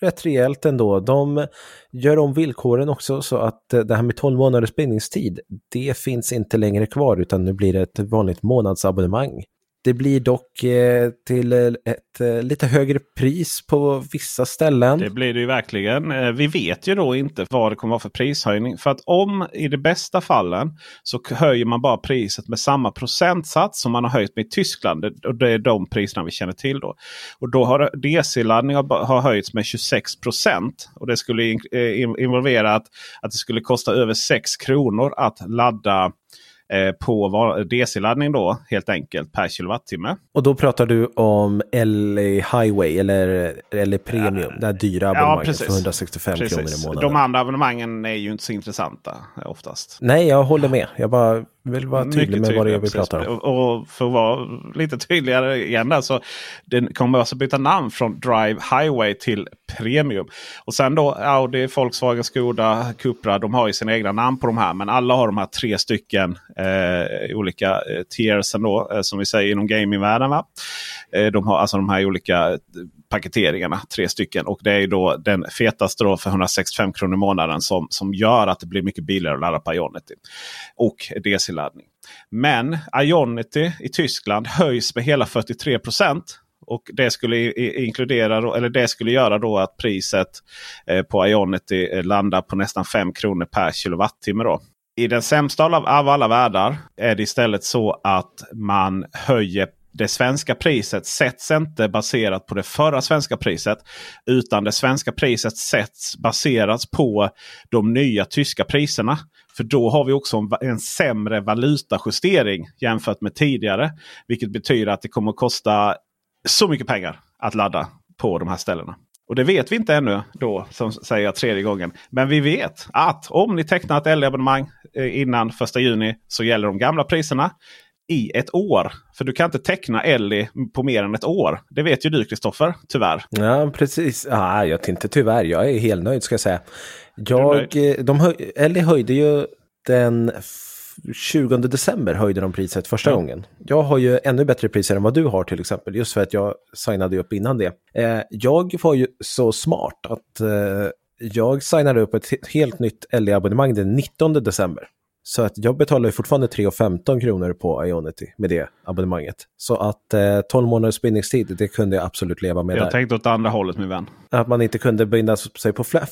rätt rejält ändå. De gör om villkoren också så att eh, det här med 12 månaders bindningstid, det finns inte längre kvar utan nu blir det ett vanligt månadsabonnemang. Det blir dock eh, till eh, ett eh, lite högre pris på vissa ställen. Det blir det ju verkligen. Vi vet ju då inte vad det kommer vara för prishöjning. För att om i de bästa fallen så höjer man bara priset med samma procentsats som man har höjt med i Tyskland. Och det är de priserna vi känner till då. Och då har DC-laddning har höjts med 26 procent. Och det skulle involvera att, att det skulle kosta över 6 kronor att ladda på DC-laddning då helt enkelt per kilowattimme. Och då pratar du om LA Highway eller LA Premium, ja, det här dyra abonnemanget ja, för 165 precis. kronor i månaden. De andra abonnemangen är ju inte så intressanta oftast. Nej, jag håller med. Jag bara vill vara tydlig med vad det är vi pratar om. Och, för att vara lite tydligare igen där, så den kommer alltså byta namn från Drive Highway till Premium. Och sen då Audi, Volkswagen, Skoda, Cupra. De har ju sina egna namn på de här. Men alla har de här tre stycken eh, olika eh, tiers då, eh, som vi säger inom gamingvärlden. Va? Eh, de har alltså de här olika paketeringarna, tre stycken. Och det är då den fetaste då för 165 kronor i månaden som, som gör att det blir mycket billigare att ladda på Ionity. Och DC-laddning. Men Ionity i Tyskland höjs med hela 43 procent. Och det skulle inkludera eller det skulle göra då att priset eh, på Ionity eh, landar på nästan 5 kronor per kilowattimme. Då. I den sämsta av alla världar är det istället så att man höjer det svenska priset sätts inte baserat på det förra svenska priset. Utan det svenska priset sätts baserat på de nya tyska priserna. För då har vi också en, en sämre valutajustering jämfört med tidigare. Vilket betyder att det kommer att kosta så mycket pengar att ladda på de här ställena. Och det vet vi inte ännu då, som säger jag tredje gången. Men vi vet att om ni tecknar ett L-abonnemang eh, innan 1 juni så gäller de gamla priserna i ett år. För du kan inte teckna Ellie på mer än ett år. Det vet ju du Kristoffer, tyvärr. Ja, precis. Ah, jag tänkte tyvärr, jag är helt nöjd ska jag säga. Jag, eh, de höj, Ellie höjde ju den 20 december höjde de priset första ja. gången. Jag har ju ännu bättre priser än vad du har till exempel, just för att jag signade upp innan det. Eh, jag var ju så smart att eh, jag signade upp ett helt nytt LE-abonnemang den 19 december. Så att jag betalar fortfarande 3,15 kronor på Ionity med det abonnemanget. Så att eh, 12 månaders bindningstid, det kunde jag absolut leva med. Jag där. tänkte åt andra hållet min vän. Att man inte kunde binda sig på fem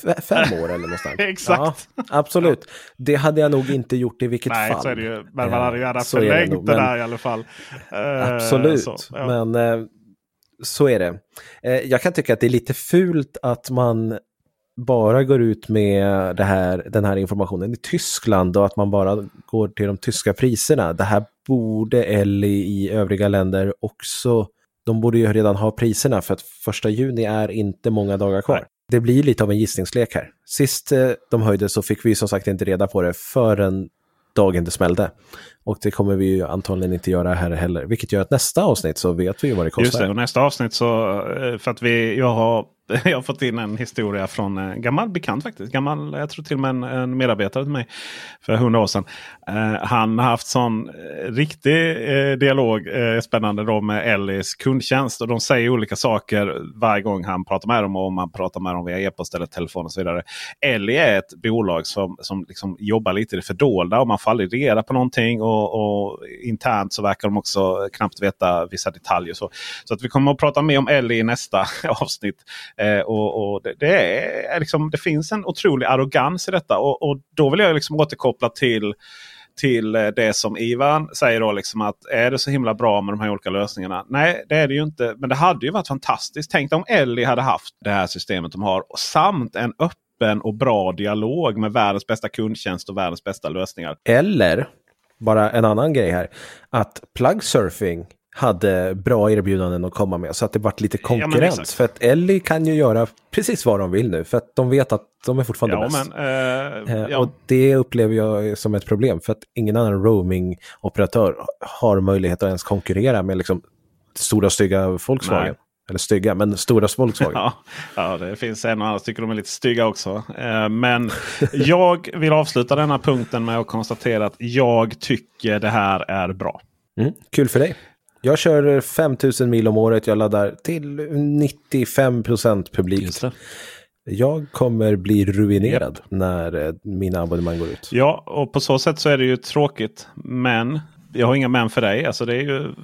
år eller någonstans. [laughs] Exakt. Ja, absolut. Det hade jag nog inte gjort i vilket Nej, fall. Så är det ju. Men man hade gärna förlängt det, det, där i alla fall. Eh, absolut. Så, ja. Men eh, så är det. Eh, jag kan tycka att det är lite fult att man bara går ut med här, den här informationen i Tyskland och att man bara går till de tyska priserna. Det här borde Elli i övriga länder också, de borde ju redan ha priserna för att första juni är inte många dagar kvar. Det blir lite av en gissningslek här. Sist eh, de höjde så fick vi som sagt inte reda på det förrän dagen det smällde. Och det kommer vi ju antagligen inte göra här heller. Vilket gör att nästa avsnitt så vet vi ju vad det kostar. Just det, och nästa avsnitt så, eh, för att vi, jag har [laughs] jag har fått in en historia från en gammal bekant faktiskt. Gammal, jag tror till och med en, en medarbetare till mig för hundra år sedan. Eh, han har haft sån eh, riktig eh, dialog, eh, spännande då med Ellis kundtjänst. Och de säger olika saker varje gång han pratar med dem. Och om man pratar med dem via e-post eller telefon och så vidare. Ellie är ett bolag som, som liksom jobbar lite i det fördolda. Och man får aldrig reda på någonting. Och, och internt så verkar de också knappt veta vissa detaljer. Så, så att vi kommer att prata mer om Ellie i nästa [laughs] avsnitt. Eh, och, och det, det, är liksom, det finns en otrolig arrogans i detta. Och, och då vill jag liksom återkoppla till till eh, det som Ivan säger då. Liksom att är det så himla bra med de här olika lösningarna? Nej, det är det ju inte. Men det hade ju varit fantastiskt. Tänk om Ellie hade haft det här systemet de har. Samt en öppen och bra dialog med världens bästa kundtjänst och världens bästa lösningar. Eller, bara en annan grej här, att plug surfing hade bra erbjudanden att komma med så att det vart lite konkurrens. Ja, för att Ellie kan ju göra precis vad de vill nu för att de vet att de är fortfarande ja, bäst. Men, uh, ja. Och det upplever jag som ett problem för att ingen annan roaming-operatör har möjlighet att ens konkurrera med liksom stora stygga Volkswagen. Nej. Eller stygga, men stora [laughs] Volkswagen. ja, ja, det finns en och annan tycker de är lite stygga också. Eh, men [laughs] jag vill avsluta denna punkten med att konstatera att jag tycker det här är bra. Mm, kul för dig. Jag kör 5000 mil om året. Jag laddar till 95 procent publikt. Jag kommer bli ruinerad ja. när eh, mina abonnemang går ut. Ja, och på så sätt så är det ju tråkigt. Men jag har inga men för dig. Alltså det är ju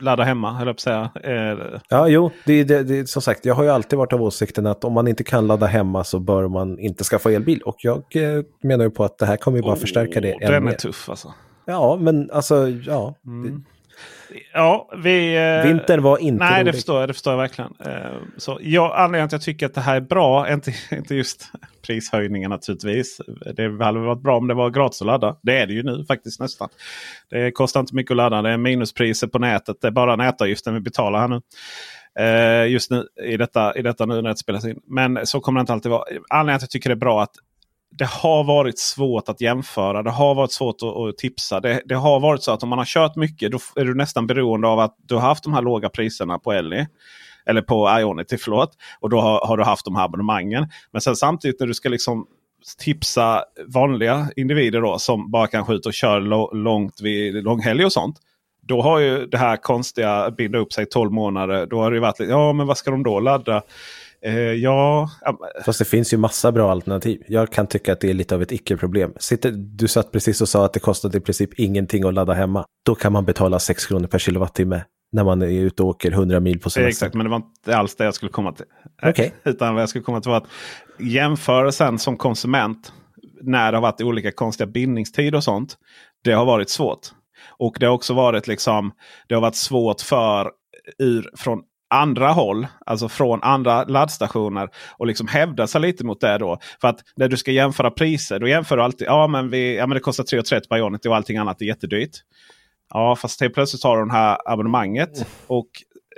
ladda hemma, höll jag på att säga. Eh, ja, jo, det, det, det, som sagt, jag har ju alltid varit av åsikten att om man inte kan ladda hemma så bör man inte skaffa elbil. Och jag eh, menar ju på att det här kommer ju bara oh, förstärka det än Den mer. är tuff alltså. Ja, men alltså, ja. Mm. Ja, vi... Eh, Vintern var inte Nej, rolig. det förstår jag. Det förstår jag verkligen. Eh, så jag, anledningen till att jag tycker att det här är bra, [laughs] inte, inte just prishöjningen naturligtvis. Det hade varit bra om det var gratis att ladda. Det är det ju nu faktiskt nästan. Det kostar inte mycket att ladda. Det är minuspriser på nätet. Det är bara nätavgiften vi betalar här nu. Uh, just nu i detta, i detta nu när det spelas in. Men så kommer det inte alltid vara. Anledningen till att jag tycker det är bra att det har varit svårt att jämföra. Det har varit svårt att, att tipsa. Det, det, har varit så att om man har kört mycket då är du nästan beroende av att du har haft de här låga priserna på Ellie. Eller på Ionity, förlåt. Och då har, har, du haft de här abonnemangen. Men sen samtidigt när du ska liksom tipsa vanliga individer då som bara kan skjuta och köra långt vid långhelg och sånt. Då har ju det här konstiga binda upp sig 12 månader. Då har det varit ja men vad ska de då ladda? Eh, ja... Fast det finns ju massa bra alternativ. Jag kan tycka att det är lite av ett icke-problem. Du satt precis och sa att det kostade i princip ingenting att ladda hemma. Då kan man betala 6 kronor per kilowattimme när man är ute och åker 100 mil på semester. Exakt, men det var inte alls det jag skulle komma till. Okay. Utan vad jag skulle komma till var att jämförelsen som konsument när det har varit olika konstiga bindningstider och sånt. Det har varit svårt. Och det har också varit liksom det har varit svårt för ur från andra håll, alltså från andra laddstationer och liksom hävda sig lite mot det då. För att när du ska jämföra priser, då jämför du alltid. Ja men, vi, ja, men det kostar 3,30 per Ionity och allting annat är jättedyrt. Ja fast helt plötsligt har du det här abonnemanget. Mm. Och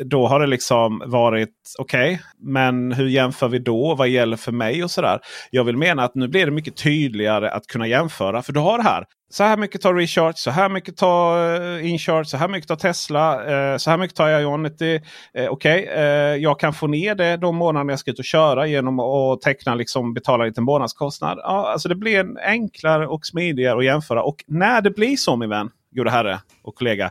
då har det liksom varit okej, okay, men hur jämför vi då? Vad gäller för mig och sådär? Jag vill mena att nu blir det mycket tydligare att kunna jämföra. För du har det här. Så här mycket tar Recharge, så här mycket tar eh, Incharge, så här mycket tar Tesla, eh, så här mycket tar Ionity. Eh, okej, okay, jag kan få ner det de månaderna jag ska ut och köra genom att teckna, liksom, betala lite månadskostnad. Ja, alltså det blir enklare och smidigare att jämföra. Och när det blir så min vän, gode herre och kollega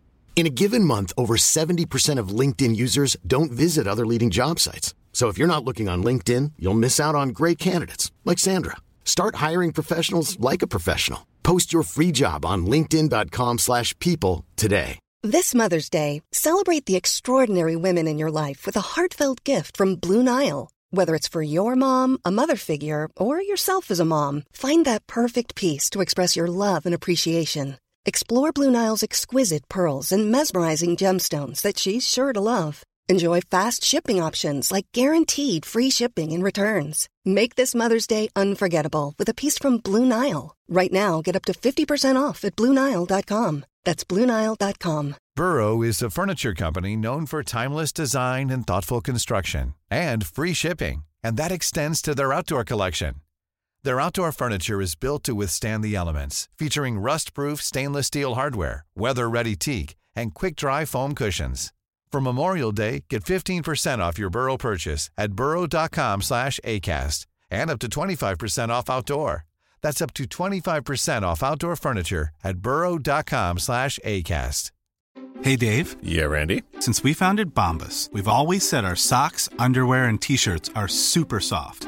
In a given month, over 70% of LinkedIn users don't visit other leading job sites. So if you're not looking on LinkedIn, you'll miss out on great candidates like Sandra. Start hiring professionals like a professional. Post your free job on linkedin.com/people today. This Mother's Day, celebrate the extraordinary women in your life with a heartfelt gift from Blue Nile. Whether it's for your mom, a mother figure, or yourself as a mom, find that perfect piece to express your love and appreciation. Explore Blue Nile's exquisite pearls and mesmerizing gemstones that she's sure to love. Enjoy fast shipping options like guaranteed free shipping and returns. Make this Mother's Day unforgettable with a piece from Blue Nile. Right now, get up to 50% off at BlueNile.com. That's BlueNile.com. Burrow is a furniture company known for timeless design and thoughtful construction and free shipping, and that extends to their outdoor collection. Their outdoor furniture is built to withstand the elements, featuring rust-proof stainless steel hardware, weather-ready teak, and quick-dry foam cushions. For Memorial Day, get 15% off your Burrow purchase at burrow.com slash ACAST and up to 25% off outdoor. That's up to 25% off outdoor furniture at burrow.com slash ACAST. Hey, Dave. Yeah, Randy. Since we founded Bombus, we've always said our socks, underwear, and T-shirts are super soft.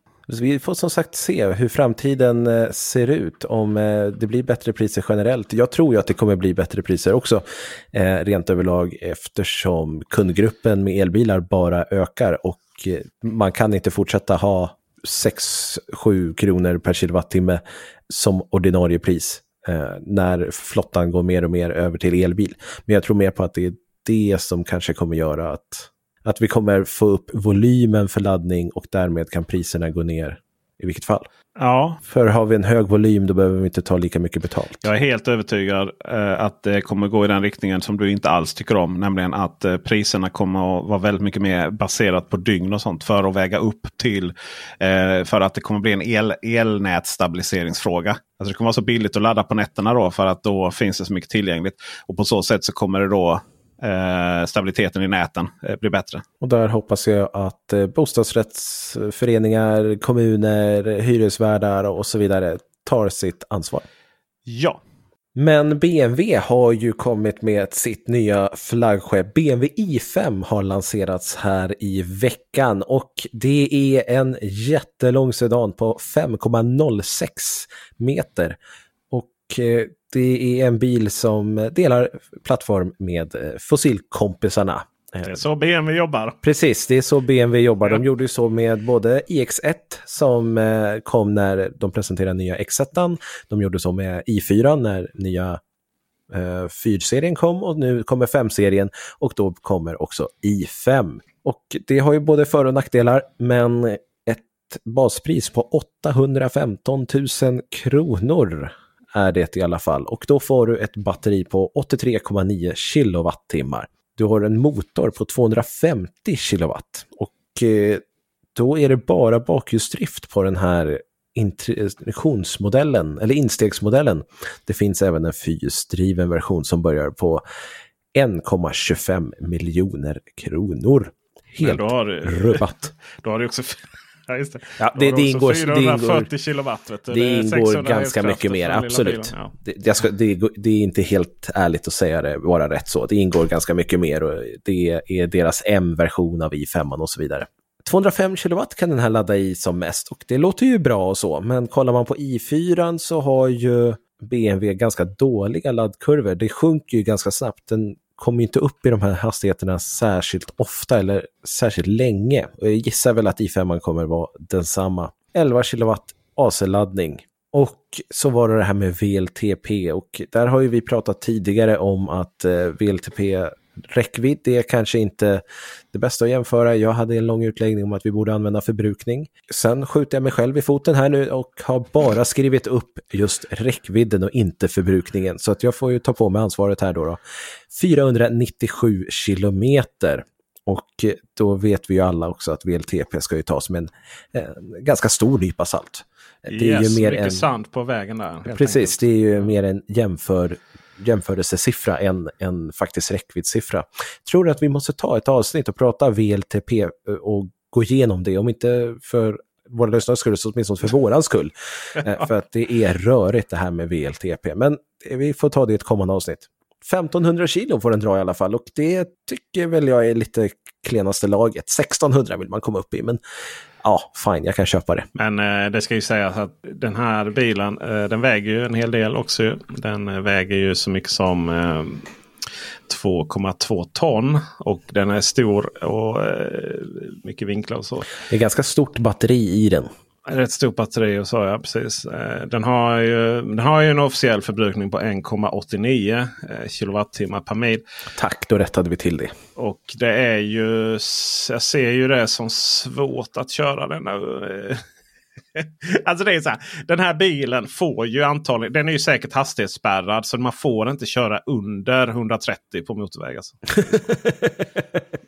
Så vi får som sagt se hur framtiden eh, ser ut, om eh, det blir bättre priser generellt. Jag tror ju att det kommer bli bättre priser också, eh, rent överlag, eftersom kundgruppen med elbilar bara ökar och man kan inte fortsätta ha 6-7 kronor per kilowattimme som ordinarie pris när flottan går mer och mer över till elbil. Men jag tror mer på att det är det som kanske kommer göra att att vi kommer få upp volymen för laddning och därmed kan priserna gå ner i vilket fall. Ja. För har vi en hög volym då behöver vi inte ta lika mycket betalt. Jag är helt övertygad eh, att det kommer gå i den riktningen som du inte alls tycker om. Nämligen att eh, priserna kommer att vara väldigt mycket mer baserat på dygn och sånt. För att väga upp till. Eh, för att det kommer bli en el, elnätstabiliseringsfråga. Alltså det kommer vara så billigt att ladda på nätterna då. För att då finns det så mycket tillgängligt. Och på så sätt så kommer det då eh, stabiliteten i näten eh, blir bättre. Och där hoppas jag att eh, bostadsrättsföreningar, kommuner, hyresvärdar och så vidare tar sitt ansvar. Ja. Men BMW har ju kommit med sitt nya flaggskepp. BMW i5 har lanserats här i veckan och det är en jättelång sedan på 5,06 meter. Och eh, det är en bil som delar plattform med eh, fossilkompisarna. Det är så BMW jobbar. Precis, det är så BMW jobbar. De gjorde ju så med både iX1 som eh, kom när de presenterade nya X1. De gjorde så med i4 när nya eh, 4-serien kom och nu kommer 5-serien och då kommer också i5. Och det har ju både för och nackdelar, men ett baspris på 815 000 kronor är det i alla fall. Och då får du ett batteri på 83,9 kilowattimmar. Du har en motor på 250 kilowatt. Och eh, då är det bara bakhjulsdrift på den här introduktionsmodellen, eller instegsmodellen. Det finns även en fyrhjulsdriven version som börjar på 1,25 miljoner kronor. Helt du, rubbat. [laughs] Då har du också Ja, just det. Ja, det, det ingår, 440 det kilowatt. Vet du. Det, ingår ganska mycket mer, absolut. Ja. Det, ska, det, det, är inte helt ärligt att säga det, vara rätt så. Det ingår ganska mycket mer och det är deras M-version av i5 och så vidare. 205 kilowatt kan den här ladda i som mest och det låter ju bra och så, men kollar man på i4 så har ju BMW ganska dåliga laddkurvor. Det sjunker ju ganska snabbt. Den kommer inte upp i de här hastigheterna särskilt ofta eller särskilt länge. Och jag gissar väl att i5 kommer vara densamma. 11 kilowatt AC-laddning. Och så var det det här med VLTP och där har ju vi pratat tidigare om att eh, VLTP räckvidd det är kanske inte det bästa att jämföra. Jag hade en lång utläggning om att vi borde använda förbrukning. Sen skjuter jag mig själv i foten här nu och har bara skrivit upp just räckvidden och inte förbrukningen. Så att jag får ju ta på mig ansvaret här då. då. 497 kilometer. Och då vet vi ju alla också att VLTP ska ju tas med en, en ganska stor nypa salt. Det yes, är ju mer mycket en, sand på vägen där. Precis, enkelt. det är ju mer en jämför jämförelsesiffra än en faktisk räckviddssiffra. Tror att vi måste ta ett avsnitt och prata VLTP eh, och gå igenom det, om inte för våra lyssnares skull, så åtminstone för våran skull. [laughs] Eh, för att det är rörigt det här med VLTP. Men vi får ta det i ett kommande avsnitt. 1500 kilo får den dra i alla fall och det tycker väl jag är lite klenaste laget. 1600 vill man komma upp i, men ja, fine, jag kan köpa det. Men eh, det ska ju sägas att den här bilen eh, den väger ju en hel del också. Den eh, väger ju så mycket som eh, 2,2 ton. Och den är stor och eh, mycket vinklar och så. Det är ganska stort batteri i den. Rätt stort batteri och så ja, precis. Eh, Den har, ju, den har ju en officiell förbrukning på 1,89 eh, kilowattimmar per mil. Tack, då rättade vi till det. Och det är ju, jag ser ju det som svårt att köra den. [laughs] alltså det är så här, den här bilen får ju antagligen, den är ju säkert hastighetsspärrad så man får inte köra under 130 på motorväg. Alltså.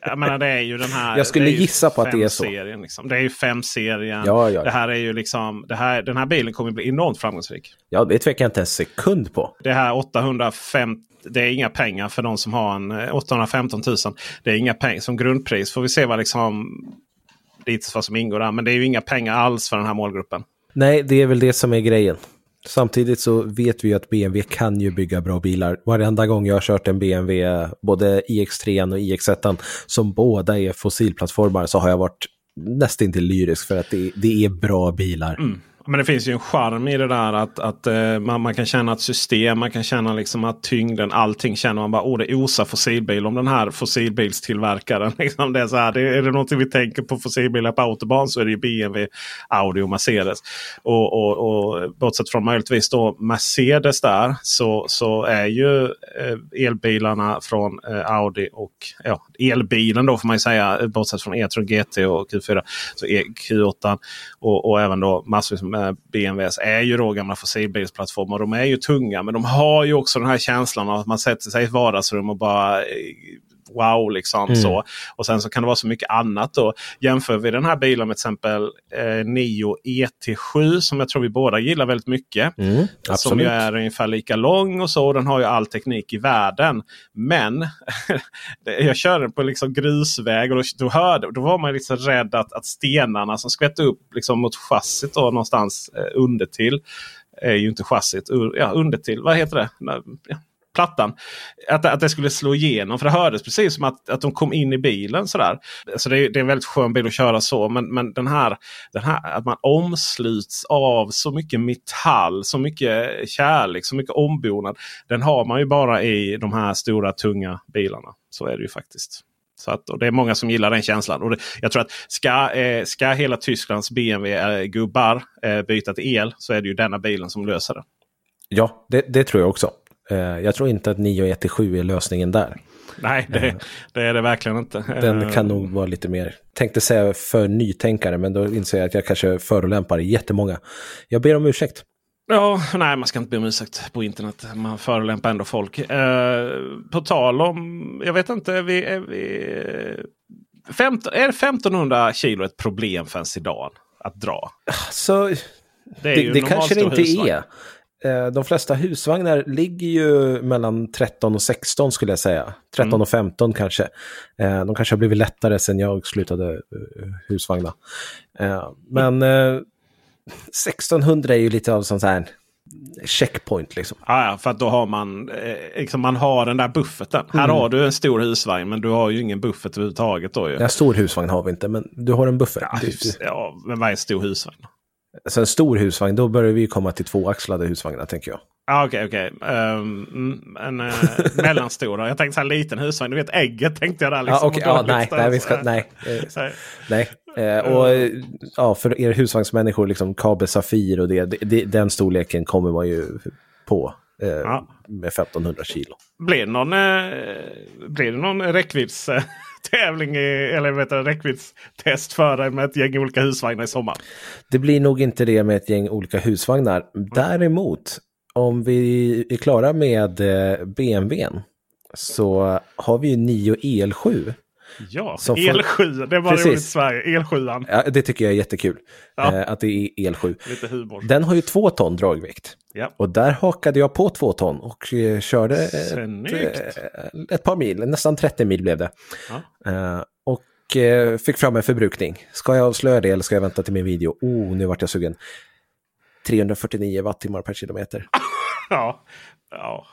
[laughs] jag menar det är ju den här. Jag skulle gissa på att det är så. serien, Liksom. Det är ju 5-serien. Ja, ja. Det här är ju liksom, det här, den här bilen kommer bli enormt framgångsrik. Ja, det tvekar jag inte en sekund på. Det här 850 det är inga pengar för de som har en eh, 815 000. Det är inga pengar som grundpris. Får vi se vad liksom lite vad som ingår där. Men det är ju inga pengar alls för den här målgruppen. Nej, det är väl det som är grejen. Samtidigt så vet vi ju att BMW kan ju bygga bra bilar. Varenda gång jag har kört en BMW, både iX3 och iX1, som båda är fossilplattformar, så har jag varit nästintill lyrisk för att det, det är bra bilar. Mm. Men det finns ju en charm i det där att, att eh, man, man kan känna ett system, man kan känna liksom att tyngden, allting känner man bara oh det osar fossilbil om den här fossilbilstillverkaren. [laughs] Liksom det är, så här, det, är det någonting vi tänker på fossilbilar på autobahn så är det ju BMW, Audi och Mercedes. Och, och, och bortsett från möjligtvis då Mercedes där så, så är ju eh, elbilarna från eh, Audi och ja, elbilen då får man ju säga bortsett från E-tron GT och Q4 så är Q8 och, och även då massvis med BMWs är ju då gamla fossilbilsplattformar. De är ju tunga men de har ju också den här känslan av att man sätter sig i ett vardagsrum och bara eh, wow. liksom Mm. så. Och sen så kan det vara så mycket annat. då. Jämför vi den här bilen med till exempel eh, Nio ET7 som jag tror vi båda gillar väldigt mycket. Mm, Som ju är ungefär lika lång och så. Den har ju all teknik i världen. Men [laughs] jag körde på liksom grusväg och då, då, hörde, då var man liksom rädd att, att stenarna som skvätte upp liksom mot chassit då, någonstans eh, under till. Är ju inte chassit, ja, under till. Vad heter det? Ja, plattan. Att, att det skulle slå igenom. För det hördes precis som att, att de kom in i bilen. Sådär. Så det, är- det är en väldigt skön bil att köra så. Men, men den, här, den här att man omsluts av så mycket metall, så mycket kärlek, så mycket ombonad. Den har man ju bara i de här stora tunga bilarna. Så är det ju faktiskt. Så att, och det är många som gillar den känslan. Och det, jag tror att ska, eh, ska hela Tysklands BMW-gubbar eh, eh, byta till el så är det ju denna bilen som löser det. Ja, det, det tror jag också. Eh, jag tror inte att 9 är lösningen där. Nej, det, det är det verkligen inte. Den Eh, kan nog vara lite mer, tänkte säga för nytänkare, men då inser jag att jag kanske förolämpar jättemånga. Jag ber om ursäkt. Ja, nej man ska inte be om ursäkt på internet. Man förolämpar ändå folk. Eh, på tal om, jag vet inte, är vi, är, vi, 15, är 1500 kilo ett problem för en sedan att dra? Så Det, det, är ju det kanske det inte husvagn. är. Eh, De flesta husvagnar ligger ju mellan 13 och 16 skulle jag säga. 13 Mm. och 15 kanske. Eh, De kanske har blivit lättare sen jag slutade eh, husvagna. Men eh, 1600 är ju lite av sån här checkpoint liksom. Ja, ja, för att då har man, liksom man har den där bufferten. Här Mm. har du en stor husvagn men du har ju ingen buffert överhuvudtaget. Då ju. En stor husvagn har vi inte, men du har en buffert. Ja, hus, ja, men vad är en stor husvagn? Så en stor husvagn, då börjar vi komma till tvåaxlade husvagnar tänker jag. Ja, okej, okej. Ehm, en uh, [laughs] mellanstora. Jag tänkte så här liten husvagn. Du vet ägget tänkte jag där. Liksom, ja, Och ja, nej, nej, vi ska, nej. [laughs] eh. Nej, eh, och eh, ja, för er husvagnsmänniskor, liksom Kabe Safir och det, det, det, den storleken kommer man ju på eh, Ja. med 1500 kilo. Blir det någon, eh, blir det någon räckviddstävling [laughs] i, eller vet du, räckviddstest för dig med ett gäng olika husvagnar i sommar? Det blir nog inte det med ett gäng olika husvagnar. Däremot, om vi är klara med eh, BMWn så har vi ju 9 EL7. Ja, Som får- El7. Det var Precis. roligt i Sverige. El7. Ja, det tycker jag är jättekul, Ja. eh, att det är EL7. Lite humor. Den har ju två ton dragvikt. Ja. Och där hakade jag på två ton och eh, körde ett, eh, ett par mil, nästan 30 mil blev det. Ja. Eh, och eh, fick fram en förbrukning. Ska jag avslöja det eller ska jag vänta till min video? Oh, nu vart jag sugen. 349 wattimmar per kilometer. [laughs] Ja. ja.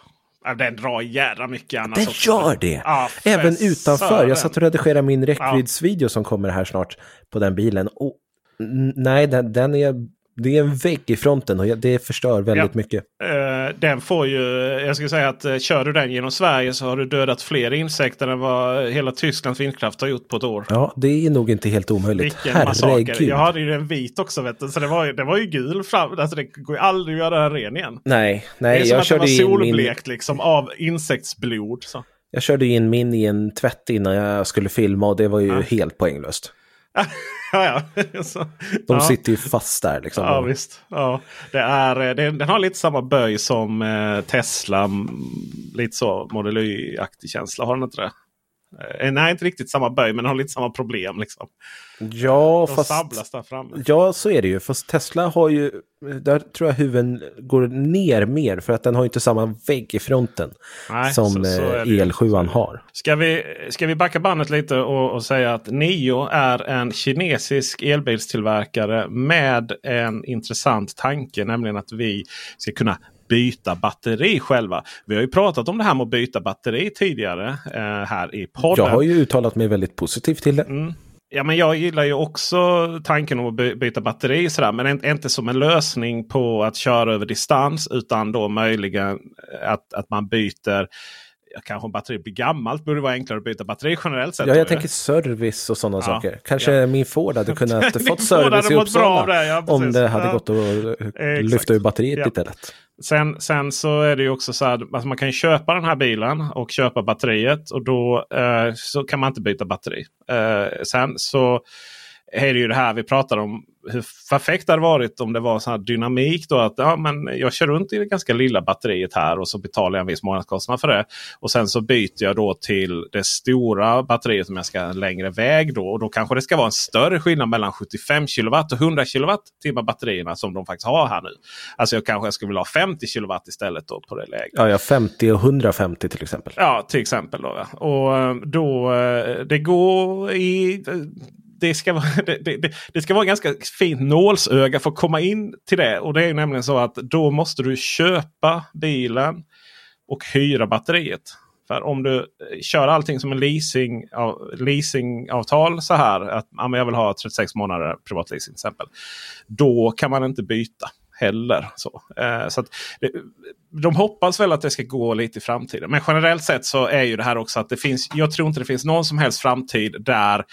Ja, den drar jädra mycket annars Den också. gör det! Ja, Även för utanför. sören. Jag satt och redigerade min räckviddsvideo som kommer här snart på den bilen. Och, nej, den, den är, det är en vägg i fronten och det förstör väldigt Ja. mycket. Eh, den får ju, jag skulle säga att uh, kör du den genom Sverige så har du dödat fler insekter än vad hela Tysklands vindkraft har gjort på ett år. Ja, det är nog inte helt omöjligt. Vilken massaker. Herregud. Jag hade ju en vit också vet du, så det var det var ju gul fram. Alltså det går ju aldrig att göra den ren igen. Nej, det är nej som jag att den var in min, solblekt liksom av insektsblod. Så. jag körde in min i en tvätt innan jag skulle filma och det var ju Ja. helt poänglöst. [laughs] ja, ja. Så, De ja. sitter ju fast där liksom. Ja visst. Ja. Det är, eh, det, den har lite samma böj som eh, Tesla. Lite så Model Y-aktig känsla. Har den inte det? Eh, nej, inte riktigt samma böj men har lite samma problem. Liksom. Ja, De fast... sablas där framme. Ja, så är det ju. Fast Tesla har ju, där tror jag huven går ner mer för att den har inte samma vägg i fronten Nej, som så- så eh, ju. el7 har. Ska vi, ska vi backa bandet lite och, och säga att Nio är en kinesisk elbilstillverkare med en intressant tanke. Nämligen att vi ska kunna byta batteri själva. Vi har ju pratat om det här med att byta batteri tidigare eh, här i podden. Jag har ju uttalat mig väldigt positivt till det. Mm. Ja, men jag gillar ju också tanken om att by- byta batteri. Sådär, men inte- som en lösning på att köra över distans. Utan då möjligen att, att man byter. Kanske om batteriet blir gammalt borde det vara enklare att byta batteri generellt sett. Ja, jag tänker service och sådana Ja, saker. Kanske ja. min Ford hade kunnat [laughs] fått service i Uppsala. det, ja, om det hade gått att eh, lyfta ur batteriet Ja. lätt. Sen, sen så är det ju också så att att alltså man kan köpa den här bilen och köpa batteriet. Och då eh, så kan man inte byta batteri. Eh, sen så är det ju det här vi pratar om. Hur perfekt det hade varit om det var så här dynamik. Då att ja, men jag kör runt i det ganska lilla batteriet här och så betalar jag en viss månadskostnad för det. Och sen så byter jag då till det stora batteriet om jag ska en längre väg. Då, och då kanske det ska vara en större skillnad mellan 75 kW och 100 kWh batterierna som de faktiskt har här nu. Alltså jag kanske skulle vilja ha 50 kW istället då på det läget. Ja, ja, 50 och 150 till exempel. Ja, till exempel. Då, ja. Och eh, då, eh, det går i... Det ska, vara, [laughs] det, det, det- det ska vara ganska fint nålsöga för att komma in till det. Och det är nämligen så att då måste du köpa bilen och hyra batteriet. För om du eh, kör allting som en leasing, leasingavtal så här. Att ja, jag vill ha 36 månader privatleasing till exempel. Då kan man inte byta heller. Så, eh, så att, det, de hoppas väl att det ska gå lite i framtiden. Men generellt sett så är ju det här också att det finns. Jag tror inte det finns någon som helst framtid där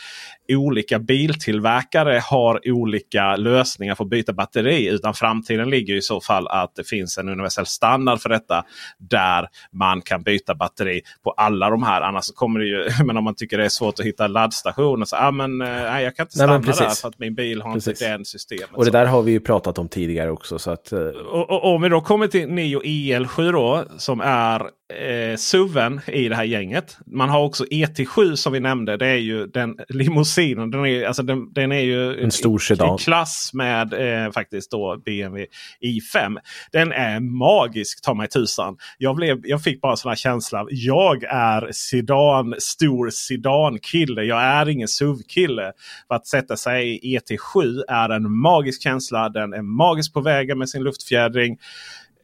olika biltillverkare har olika lösningar för att byta batteri. Utan framtiden ligger i så fall att det finns en universell standard för detta. Där man kan byta batteri på alla de här. Annars kommer det ju, [laughs] men om man tycker det är svårt att hitta laddstationer. Så, ah, men, eh, nej, jag kan inte Nej, stanna precis. där för att min bil har Precis. inte den systemet. Och det där har vi ju pratat om tidigare också. Så att, eh, och, och, om vi då kommer till Nio EL7 då, som är eh, SUVen i det här gänget. Man har också ET7 som vi nämnde. Det är ju den limousinen. Den är, alltså den, den är ju En stor sedan. i klass med eh, faktiskt då BMW i5. Den är magisk ta mig tusan. Jag, blev, jag fick bara här känsla. Jag är sedan, stor sedankille. Jag är ingen SUV-kille. Att sätta sig i ET7 är en magisk känsla. Den är magisk på vägen med sin luftfjädring.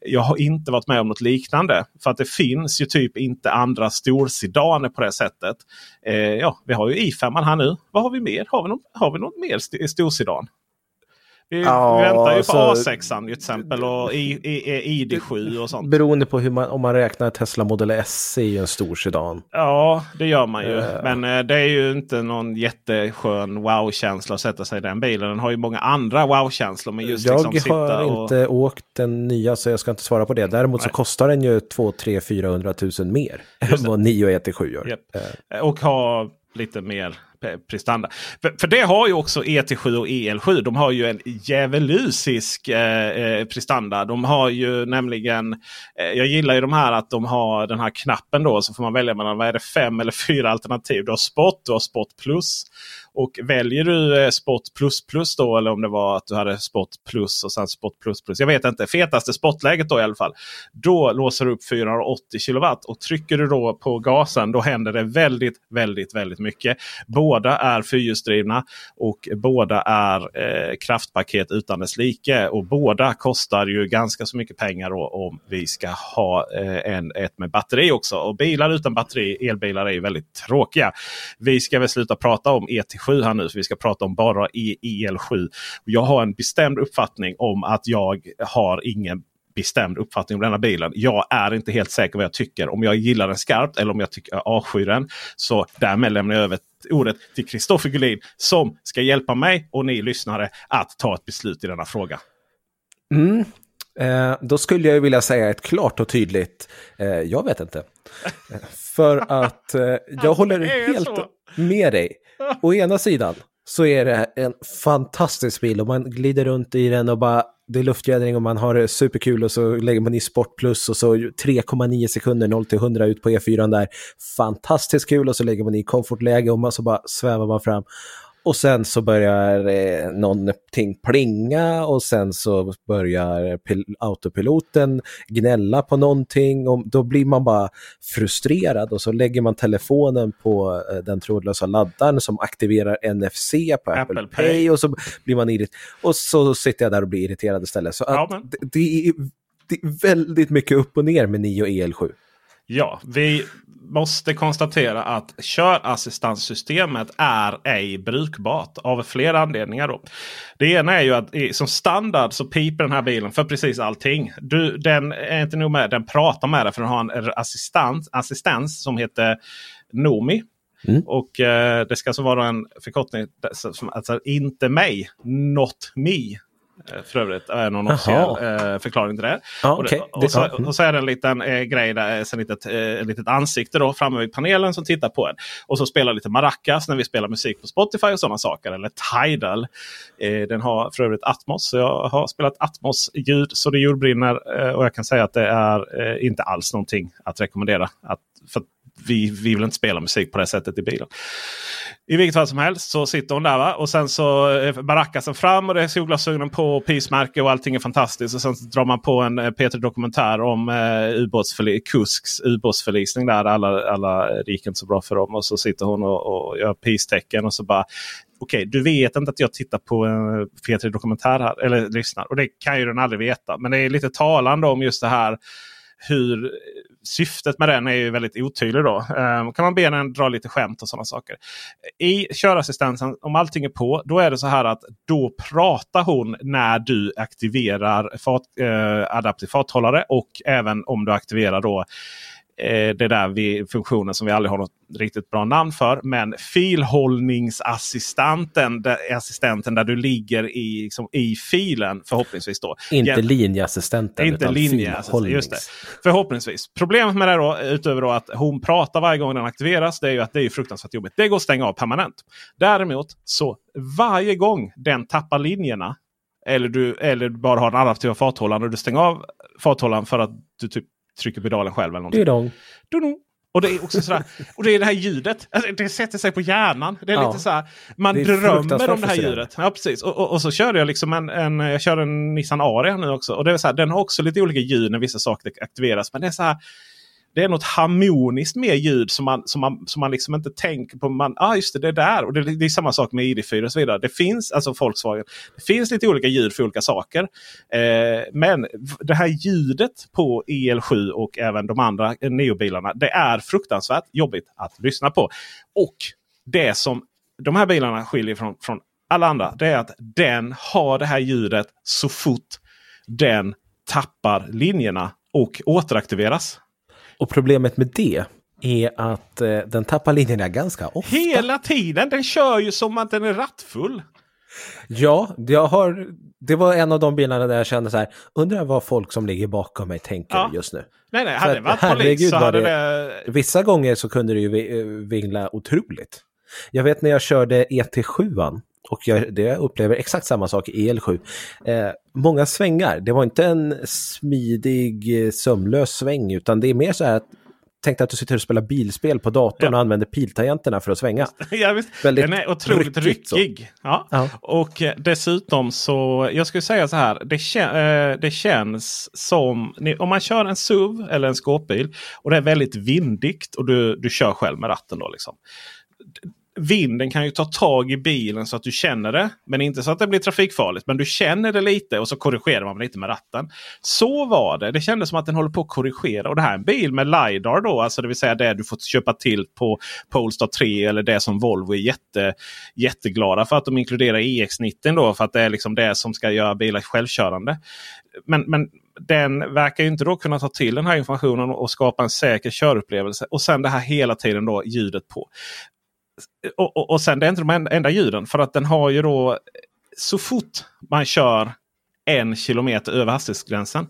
Jag har inte varit med om något liknande. För att det finns ju typ inte andra storsedaner på det sättet. Eh, ja, vi har ju i5 här nu. Vad har vi mer? Har vi något, har vi mer st- storsedan? Vi, Ja, vi väntar ju på alltså- A6 till exempel och I, I, ID7 och sånt. beroende på hur man, om man räknar Tesla Model S är ju en stor sedan. Ja, det gör man ju. Eh. Men eh, det är ju inte någon jätteskön wow-känsla att sätta sig i den bilen. Den har ju många andra wow-känslor. Men just jag liksom sitta har och... inte åkt den nya så jag ska inte svara på det. Däremot så Nej. kostar den ju 2, 3, 400 000 mer än vad 9 ET7 gör. Japp. Eh, Och ha lite mer Eh, prestanda. För, för det har ju också ET7 och EL7. De har ju en djävulusisk eh, eh, prestanda. De har ju nämligen, eh, jag gillar ju de här att de har den här knappen då. Så får man välja mellan vad är det, fem eller fyra alternativ. Du har spot, du har spot Plus och väljer du eh, Spot plus plus då eller om det var att du hade Spot plus och sen Spot plus plus. Jag vet inte. Fetaste spotläget då i alla fall. Då låser du upp 480 kilowatt och trycker du då på gasen då händer det väldigt, väldigt, väldigt mycket. Båda är fyrhjulsdrivna och båda är eh, kraftpaket utan dess like. Och båda kostar ju ganska så mycket pengar då, om vi ska ha eh, en, ett med batteri också. Och bilar utan batteri, elbilar är ju väldigt tråkiga. Vi ska väl sluta prata om ET ET7 här nu. För vi ska prata om bara e EL7. Jag har en bestämd uppfattning om att jag har ingen bestämd uppfattning om denna bilen. Jag är inte helt säker vad jag tycker. Om jag gillar den skarpt eller om jag tycker avskyr den. Så därmed lämnar jag över ordet till Kristoffer Gullin som ska hjälpa mig och ni lyssnare att ta ett beslut i denna fråga. Mm. Eh, då skulle jag vilja säga ett klart och tydligt, eh, jag vet inte. [laughs] För att eh, jag håller det är helt med dig. Å ena sidan så är det en fantastisk bil och man glider runt i den och bara det är luftfjädring och man har det superkul och så lägger man i Sport Plus och så 3,9 sekunder 0 till 100 ut på E4 där. Fantastiskt kul och så lägger man i komfortläge och man så bara svävar man fram. Och sen så börjar eh, någonting plinga och sen så börjar pil- autopiloten gnälla på någonting och då blir man bara frustrerad och så lägger man telefonen på eh, den trådlösa laddaren som aktiverar NFC på Apple, Apple Pay. Pay. och så blir man irriterad. Och så sitter jag där och blir irriterad istället. Så Ja, det, det, är, det är väldigt mycket upp och ner med 9 och EL7. Ja, vi måste konstatera att körassistanssystemet är ej brukbart av flera anledningar. Då. Det ena är ju att som standard så piper den här bilen för precis allting. Du, den är inte nog med, den pratar med dig för den har en assistent, assistens som heter Nomi. Mm. Och eh, det ska alltså vara en förkortning, som- alltså inte mig, not me. Eh, För övrigt är någon Jaha. officiell eh, förklaring till det. Ja, och, okej. och, Det- så, och så är det en liten eh, grej där, så litet, eh, litet ansikte då framme vid panelen som tittar på en. Och så spelar lite maracas när vi spelar musik på Spotify och sådana saker. Eller Tidal. Eh, den har för övrigt Atmos. Så jag har spelat Atmos-ljud så det jordbrinner. Eh, och jag kan säga att det är eh, inte alls någonting att rekommendera. Att, för vi, vi vill inte spela musik på det sättet i bilen. I vilket fall som helst så sitter hon där va? och sen så eh, är fram och det är solglasögonen på och pismärke och allting är fantastiskt. Och sen så drar man på en eh, Peter P3 Dokumentär om eh, ubåtsförli- Kusks ubåtsförlisning där. Alla, alla det gick inte så bra för dem. Och så sitter hon och, och gör pistecken och så bara Okej, du vet inte att jag tittar på eh, en P3 Dokumentär här, eller lyssnar. Och det kan ju den aldrig veta. Men det är lite talande om just det här hur syftet med den är ju väldigt otydlig. Då. Eh, kan man be den dra lite skämt och sådana saker. I körassistensen, om allting är på, då är det så här att då pratar hon när du aktiverar fart, eh, adaptiv farthållare och även om du aktiverar då eh, det där vi, funktionen som vi aldrig har något riktigt bra namn för. Men filhållningsassistenten, där, assistenten där du ligger i, liksom, i filen förhoppningsvis. då. Inte Hjälp- linjeassistenten. inte utan linje. Filhållnings. just det. Förhoppningsvis. Problemet med det då, utöver då att hon pratar varje gång den aktiveras, det är ju att det är fruktansvärt jobbigt. Det går att stänga av permanent. Däremot så varje gång den tappar linjerna eller du, eller du bara har den adaptiva farthållaren och du stänger av farthållaren för att du typ trycker pedalen själv. Eller någonting. Didong. Dudung. Och det är också sådär, och det är det här ljudet. Alltså, det sätter sig på hjärnan. Det är Ja. lite så man drömmer om det här ljudet. Ja, precis. Och, och, och så körde jag liksom en, en, jag kör en Nissan Aria nu också. Och det är så den har också lite olika ljud när vissa saker aktiveras. Men det är så det är något harmoniskt med ljud som man, som man, som man liksom inte tänker på. Man, ah, just det, det är där. Och det, det är samma sak med ID4 och så vidare. Det finns, alltså Volkswagen, det finns lite olika ljud för olika saker. Eh, men det här ljudet på EL7 och även de andra neobilarna. Det är fruktansvärt jobbigt att lyssna på. Och det som de här bilarna skiljer från, från alla andra. Det är att den har det här ljudet så fort den tappar linjerna och återaktiveras. Och problemet med det är att eh, den tappar linjerna ganska ofta. Hela tiden! Den kör ju som att den är rattfull. Ja, jag har, det var en av de bilarna där jag kände så här, undrar vad folk som ligger bakom mig tänker Ja. just nu. Nej, nej, hade det varit polis så hade det- det... Vissa gånger så kunde det ju eh, vingla otroligt. Jag vet när jag körde ET7 och jag, det upplever exakt samma sak i EL7. Eh, många svängar, det var inte en smidig eh, sömlös sväng utan det är mer så här att tänk att du sitter och spelar bilspel på datorn Ja. och använder piltangenterna för att svänga. [laughs] Ja, visst. Väldigt Den är otroligt ryckig. Ja. Ja. Och eh, dessutom så, jag skulle säga så här. Det, kä- eh, det känns som, om man kör en SUV eller en skåpbil och det är väldigt vindigt och du, du kör själv med ratten då liksom. Vinden kan ju ta tag i bilen så att du känner det. Men inte så att det blir trafikfarligt. Men du känner det lite och så korrigerar man lite med ratten. Så var det. Det kändes som att den håller på att korrigera. Och det här är en bil med LiDAR då. Alltså det vill säga det du får köpa till på Polestar 3. Eller det som Volvo är jätte, jätteglada för att de inkluderar EX90 då. För att det är liksom det som ska göra bilar självkörande. Men, men den verkar ju inte då kunna ta till den här informationen och skapa en säker körupplevelse. Och sen det här hela tiden då ljudet på och, och, och sen det är inte de enda, enda ljuden. För att den har ju då så fort man kör en kilometer över hastighetsgränsen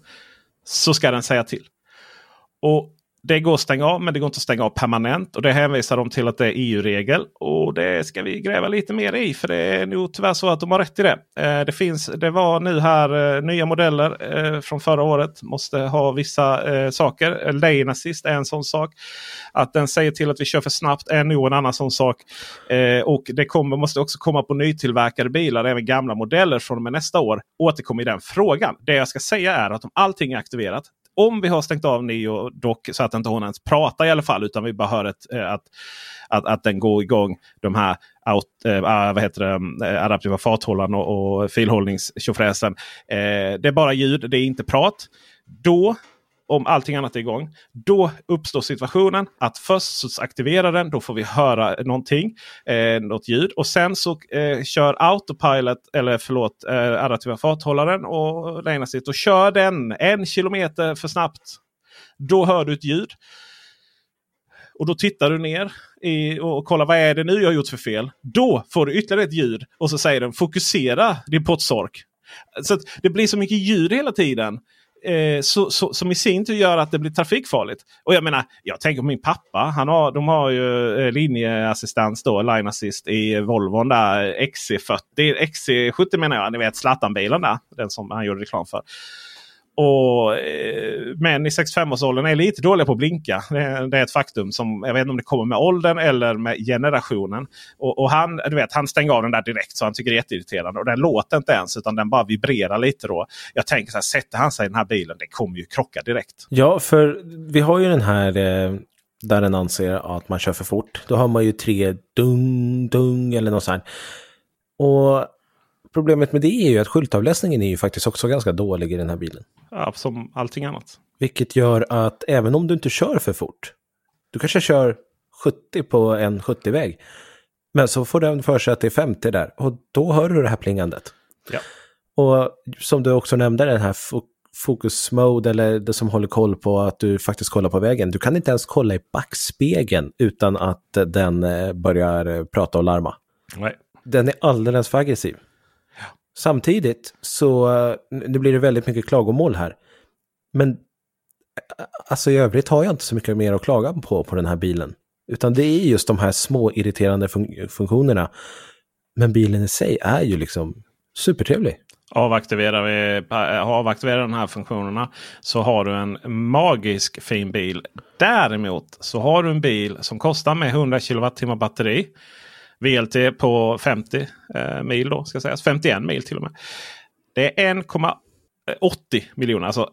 så ska den säga till. Och det går att stänga av men det går inte att stänga av permanent. Och det hänvisar de till att det är EU-regel. Och det ska vi gräva lite mer i. För det är nog tyvärr så att de har rätt i det. Eh, det, finns, det var nu här eh, nya modeller eh, från förra året. Måste ha vissa eh, saker. Lane assist är en sån sak. Att den säger till att vi kör för snabbt är nog en annan sån sak. Eh, och det kommer, måste också komma på nytillverkade bilar, även gamla modeller från och med nästa år. Återkommer i den frågan. Det jag ska säga är att om allting är aktiverat. Om vi har stängt av Neo dock så att inte hon ens pratar i alla fall. Utan vi bara hör ett, eh, att, att, att den går igång. De här out, äh, vad heter det, eh, adaptiva farthållaren och, och filhållningstjofräsen. Eh, det är bara ljud, det är inte prat. Då om allting annat är igång. Då uppstår situationen att först så aktiverar den. Då får vi höra någonting. Eh, något ljud. Och sen så eh, kör autopilot, eller förlåt, eh, adaptiva farthållaren och lane assist och kör den en kilometer för snabbt. Då hör du ett ljud. Och då tittar du ner i, och kollar vad är det nu jag har gjort för fel. Då får du ytterligare ett ljud och så säger den fokusera din pottsork. Så att det blir så mycket ljud hela tiden. Eh, så, så, som i sin tur gör att det blir trafikfarligt. Och jag menar, jag tänker på min pappa. Han har, de har ju eh, linjeassistans då, line assist i Volvon där. XC40, XC70 menar jag. Ni vet Zlatan-bilen där. Den som han gjorde reklam för. Och eh, Män i 65-årsåldern är lite dåliga på att blinka. Det är, det är ett faktum. som Jag vet inte om det kommer med åldern eller med generationen. Och, och han, du vet, han stänger av den där direkt så han tycker det är jätteirriterande. Och den låter inte ens utan den bara vibrerar lite då. Jag tänker så här, sätter han sig i den här bilen, det kommer ju krocka direkt. Ja, för vi har ju den här eh, där den anser att man kör för fort. Då har man ju tre dung, dung eller något sånt. Och problemet med det är ju att skyltavläsningen är ju faktiskt också ganska dålig i den här bilen. Ja, som allting annat. Vilket gör att även om du inte kör för fort, du kanske kör 70 på en 70-väg, men så får den för sig att det är 50 där och då hör du det här plingandet. Ja. Och som du också nämnde, den här fo focus mode eller det som håller koll på att du faktiskt kollar på vägen. Du kan inte ens kolla i backspegeln utan att den eh, börjar eh, prata och larma. Nej. Den är alldeles för aggressiv. Samtidigt så, eh, nu blir det väldigt mycket klagomål här. Men eh, alltså i övrigt har jag inte så mycket mer att klaga på på den här bilen. Utan det är just de här små irriterande fun funktionerna. Men bilen i sig är ju liksom supertrevlig. Avaktiverar vi eh, avaktiverar de här funktionerna så har du en magisk fin bil. Däremot så har du en bil som kostar med 100 kWh batteri. VLT på 50 eh, mil då ska sägas. 51 mil till och med. Det är 1,80 miljoner. Alltså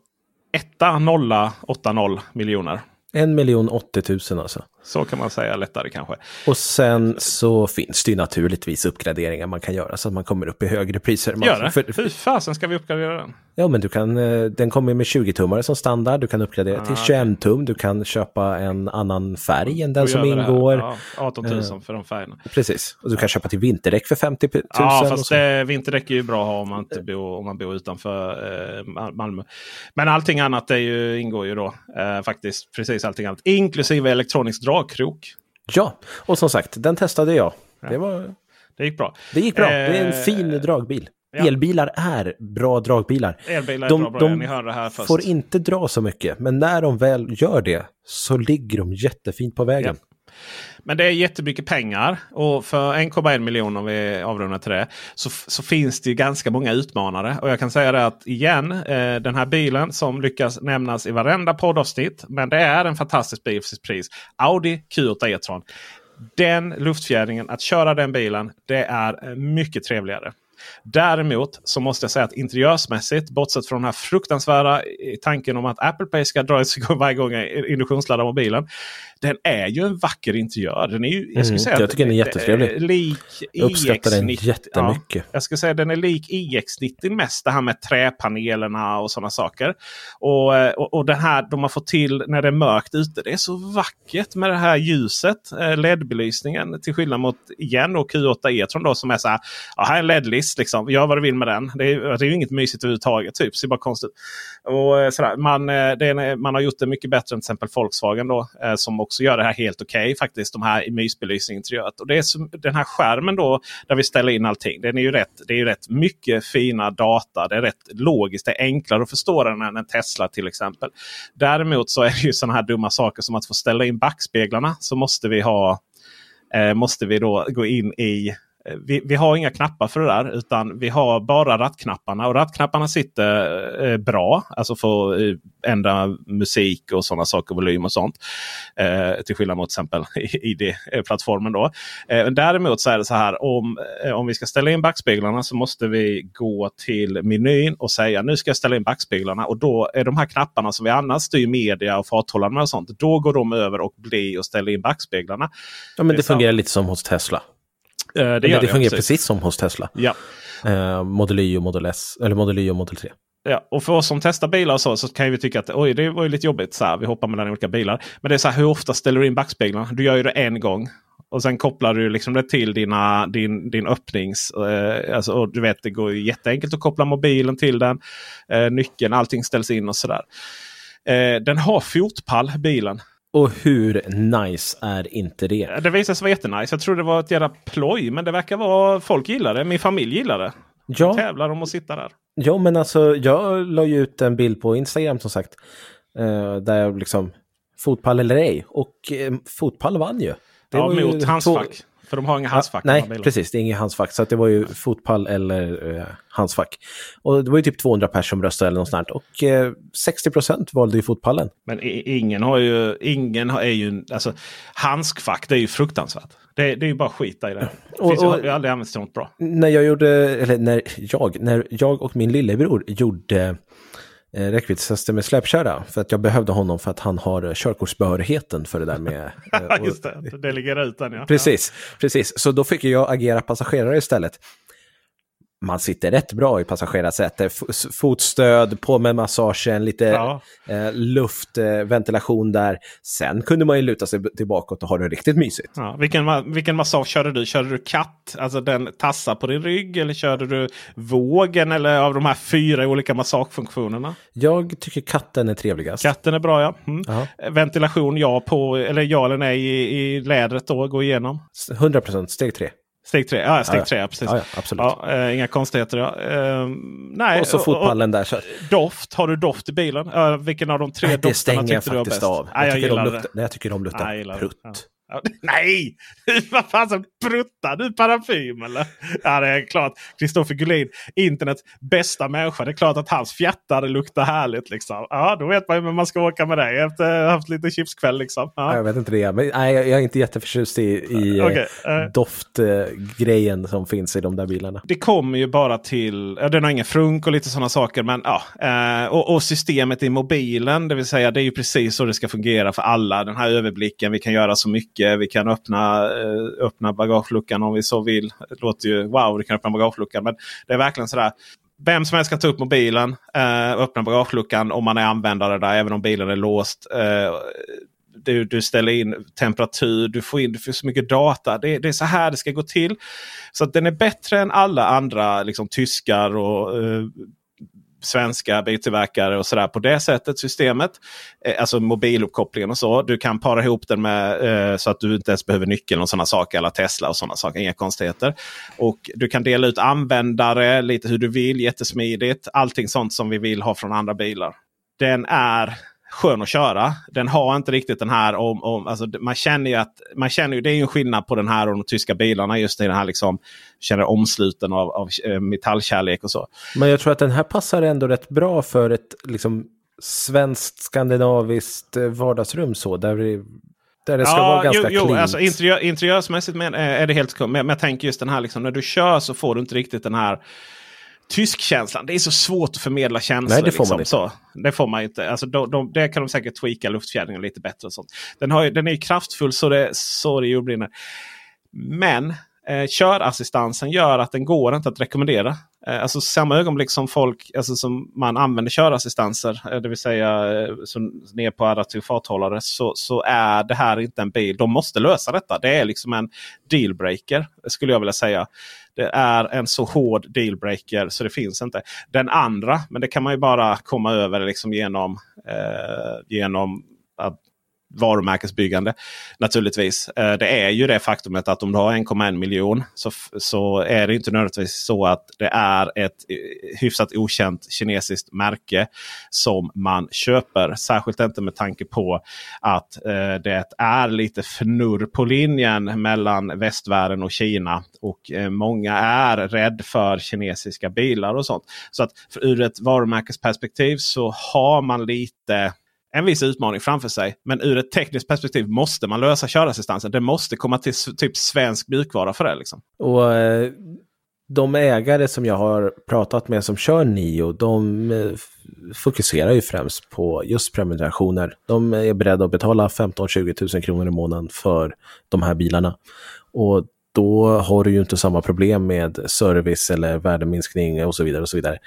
1080 miljoner. 1 miljon 80 000 alltså. Så kan man säga lättare kanske. Och sen så finns det ju naturligtvis uppgraderingar man kan göra så att man kommer upp i högre priser. Man, Gör det? för, Hur fasen ska vi uppgradera den? Ja, men du kan, eh, den kommer med 20-tummare som standard. Du kan uppgradera till Ah, 21 tum. Du kan köpa en annan färg än den som ingår. Ja, 18 000 Eh, för de färgerna. Precis. Och du kan köpa till vinterdäck för 50 000. Ja, fast det, vinterdäck är ju bra att ha om man, inte bor, om man bor utanför eh, Mal- Malmö. Men allting annat är ju, ingår ju då eh, faktiskt. Precis allting annat. Inklusive elektronisk dragkrok. Ja, och som sagt, den testade jag. Det, var, Det gick bra. det gick bra. det är en Eh, fin dragbil. ja. Elbilar är bra dragbilar. Elbilar är De- bra, bra. de här först. får inte dra så mycket, men när de väl gör det så ligger de jättefint på vägen. Men det är jättemycket pengar och för 1,1 miljon om vi avrundar till det. Så, så finns det ju ganska många utmanare. Och jag kan säga det att igen, eh, den här bilen som lyckas nämnas i varenda poddavsnitt. Men det är en fantastisk bil för sitt pris. Audi Q8 E-tron. Den luftfjädringen, att köra den bilen, det är eh, mycket trevligare. Däremot så måste jag säga att interiörsmässigt, bortsett från den här fruktansvärda eh, tanken om att Apple Pay ska dra igång [laughs] varje gång jag induktionsladdar mobilen. Den är ju en vacker interiör. Den är ju, jag, skulle Mm, säga jag att tycker den är jättetrevlig. är Lik Jag uppskattar den iX90. jättemycket. Ja, jag ska säga den är lik iX90 mest. Det här med träpanelerna och sådana saker. Och, och, och den här de har fått till när det är mörkt ute. Det är så vackert med det här ljuset. eh, LED-belysningen. Till skillnad mot igen och Q8 E-tron då som är så här. Ja, här är en LED-list liksom. Gör vad du vill med den. Det är, det är ju inget mysigt överhuvudtaget. Typ. Det ser bara konstigt. Och, eh, sådär. Man, eh, det är, man har gjort det mycket bättre än till exempel Volkswagen då. Som också gör det här helt okej faktiskt. De här i mysbelysningsinteriöret. Och det är som, den här skärmen då där vi ställer in allting. Den är ju rätt, det är ju rätt mycket fina data. Det är rätt logiskt. Det är enklare att förstå den än en Tesla till exempel. Däremot så är det ju sådana här dumma saker som att få ställa in backspeglarna. Så måste vi ha eh, måste vi då gå in i vi, vi har inga knappar för det där utan vi har bara rattknapparna. Och rattknapparna sitter eh, bra. Alltså för att eh, ändra musik och sådana saker, volym och sånt. Eh, till skillnad mot till exempel [laughs] ID-plattformen. då. Eh, men däremot så är det så här om, eh, om vi ska ställa in backspeglarna så måste vi gå till menyn och säga nu ska jag ställa in backspeglarna. Och då är de här knapparna som vi annars styr media och farthållare med och sånt. Då går de över och blir och ställer in backspeglarna. Ja, men Det fungerar lite som hos Tesla. Eh, det Det, det fungerar precis. precis som hos Tesla. Ja. Eh, Model Y och Model S, eller Model Y och Model 3. Ja, och för oss som testar bilar så, så kan vi tycka att oj, det var ju lite jobbigt. Så här, vi hoppar mellan olika bilar. Men det är så här, hur ofta ställer du in backspeglarna? Du gör ju det en gång. Och sen kopplar du liksom det till dina, din, din öppnings... Eh, alltså, och du vet, det går jätteenkelt att koppla mobilen till den. Eh, nyckeln, allting ställs in och sådär. Eh, den har fotpall, bilen. Och hur nice är inte det? Det visade sig vara jättenice. Jag tror det var ett jävla ploj. Men det verkar vara... Folk gillar det. Min familj gillar det. Ja, Tävlar om att sitta där. ja men alltså jag la ju ut en bild på Instagram som sagt. Eh, där jag liksom, fotpall eller ej. Och eh, fotpall vann ju. Det ja, var ju mot två- handskfack. För de har inga handskfack. de här Nej, precis. Det är inget handskfack. Så att det var ju fotpall eller eh, handskfack. Och det var ju typ 200 personer som röstade eller något sånt. Och eh, 60 procent valde ju fotpallen. Men ingen har ju, ingen har, är ju, alltså handskfack det är ju fruktansvärt. Det, det är ju bara skita i det. Det Och- finns, jag och- har aldrig använt något bra. När jag gjorde, eller när jag, när jag och min lillebror gjorde eh, räckviddstester med släpkärra. För att jag behövde honom för att han har eh, körkortsbehörigheten för det där med... [laughs] eh, och- Just det, delegera ut den ja. Precis, precis. Så då fick jag agera passagerare istället. Man sitter rätt bra i passagerarsätet. Fotstöd, på med massagen, lite Ja. eh, luftventilation där. Sen kunde man ju luta sig tillbaka och ha det riktigt mysigt. Ja, vilken, vilken massage körde du? Körde du katt? Alltså den tassa på din rygg? Eller körde du vågen? Eller av de här fyra olika massagefunktionerna? Jag tycker katten är trevligast. Katten är bra ja. Mm. Ventilation ja på, eller ja eller nej i, i lädret då, gå igenom. 100% steg tre. Steg tre, ja steg Ja, tre, ja, precis. Ja, absolut. Eh, inga konstigheter. Ehm, nej, Och så fotpallen där. Så, Doft, har du doft i bilen? Uh, vilken av de tre nej, det dofterna stänger tyckte du var faktiskt bäst? av. Nej, jag, tycker de luktar, det. nej, jag tycker de luktar Nej, jag gillar det. prutt. [laughs] Nej! [laughs] Vad fan så pruttar du parfym eller? Ja det är klart. Kristoffer Gullin, internets bästa människa. Det är klart att hans fjättar luktar härligt. Liksom. Ja, då vet man ju hur man ska åka med dig efter att ha haft lite chipskväll. Liksom. Ja, Ja. jag vet inte det, men nej, jag är inte jätteförtjust i, i eh, Okej, eh. doftgrejen som finns i de där bilarna. Det kommer ju bara till, ja, den har ingen frunk och lite sådana saker. Men, ja, eh, och, och systemet i mobilen, det vill säga det är ju precis så det ska fungera för alla. Den här överblicken, vi kan göra så mycket. Vi kan öppna, eh, öppna bagageluckan om vi så vill. Det låter ju wow, du kan öppna bagageluckan. Men det är verkligen sådär. Vem som helst kan ta upp mobilen, eh, och öppna bagageluckan om man är användare där, även om bilen är låst. Eh, du, du ställer in temperatur, du får in du får så mycket data. Det, det är så här det ska gå till. Så att den är bättre än alla andra liksom, tyskar och eh, svenska biltillverkare och sådär på det sättet systemet. Eh, alltså mobiluppkopplingen och så. Du kan para ihop den med eh, så att du inte ens behöver nyckeln och sådana saker. Alla Tesla och sådana saker. Inga konstigheter. Och du kan dela ut användare lite hur du vill. Jättesmidigt. Allting sånt som vi vill ha från andra bilar. Den är skön att köra. Den har inte riktigt den här om, om alltså, man känner ju att man känner ju, det är en skillnad på den här och de tyska bilarna. Just i den här liksom känner omsluten av, av eh, metallkärlek och så. Men jag tror att den här passar ändå rätt bra för ett liksom svenskt skandinaviskt eh, vardagsrum så där vi där det ska ja, vara ganska jo, jo, alltså interiör, interiörsmässigt men, eh, är det helt men, men jag tänker just den här liksom, när du kör så får du inte riktigt den här tyskkänslan. Det är så svårt att förmedla känslor. Nej, det får man liksom, inte. Så. Det får man inte. Alltså, de, de, det kan de säkert tweaka luftfjädringen lite bättre. och sånt. Den, har ju, den är kraftfull så det, så det jordbrinner. Men eh, körassistansen gör att den går inte att rekommendera. Eh, alltså samma ögonblick som folk, alltså som man använder körassistanser, eh, det vill säga eh, som ner på adaptiv farthållare, så, så är det här inte en bil. De måste lösa detta. Det är liksom en dealbreaker skulle jag vilja säga. Det är en så hård dealbreaker så det finns inte. Den andra, men det kan man ju bara komma över liksom genom, eh, genom att varumärkesbyggande. Naturligtvis. Eh, det är ju det faktumet att om du har 1,1 miljon så, så är det inte nödvändigtvis så att det är ett eh, hyfsat okänt kinesiskt märke som man köper. Särskilt inte med tanke på att eh, det är lite fnurr på linjen mellan västvärlden och Kina. Och många är rädd för kinesiska bilar och sånt. Så att för, ur ett varumärkesperspektiv så har man lite en viss utmaning framför sig. Men ur ett tekniskt perspektiv måste man lösa körassistansen. Det måste komma till typ svensk mjukvara för det. Liksom. Och eh, de ägare som jag har pratat med som kör Nio, de eh, fokuserar ju främst på just prenumerationer. De är beredda att betala 15-20 000 kronor i månaden för de här bilarna. Och då har du ju inte samma problem med service eller värdeminskning och så vidare. Och så vidare.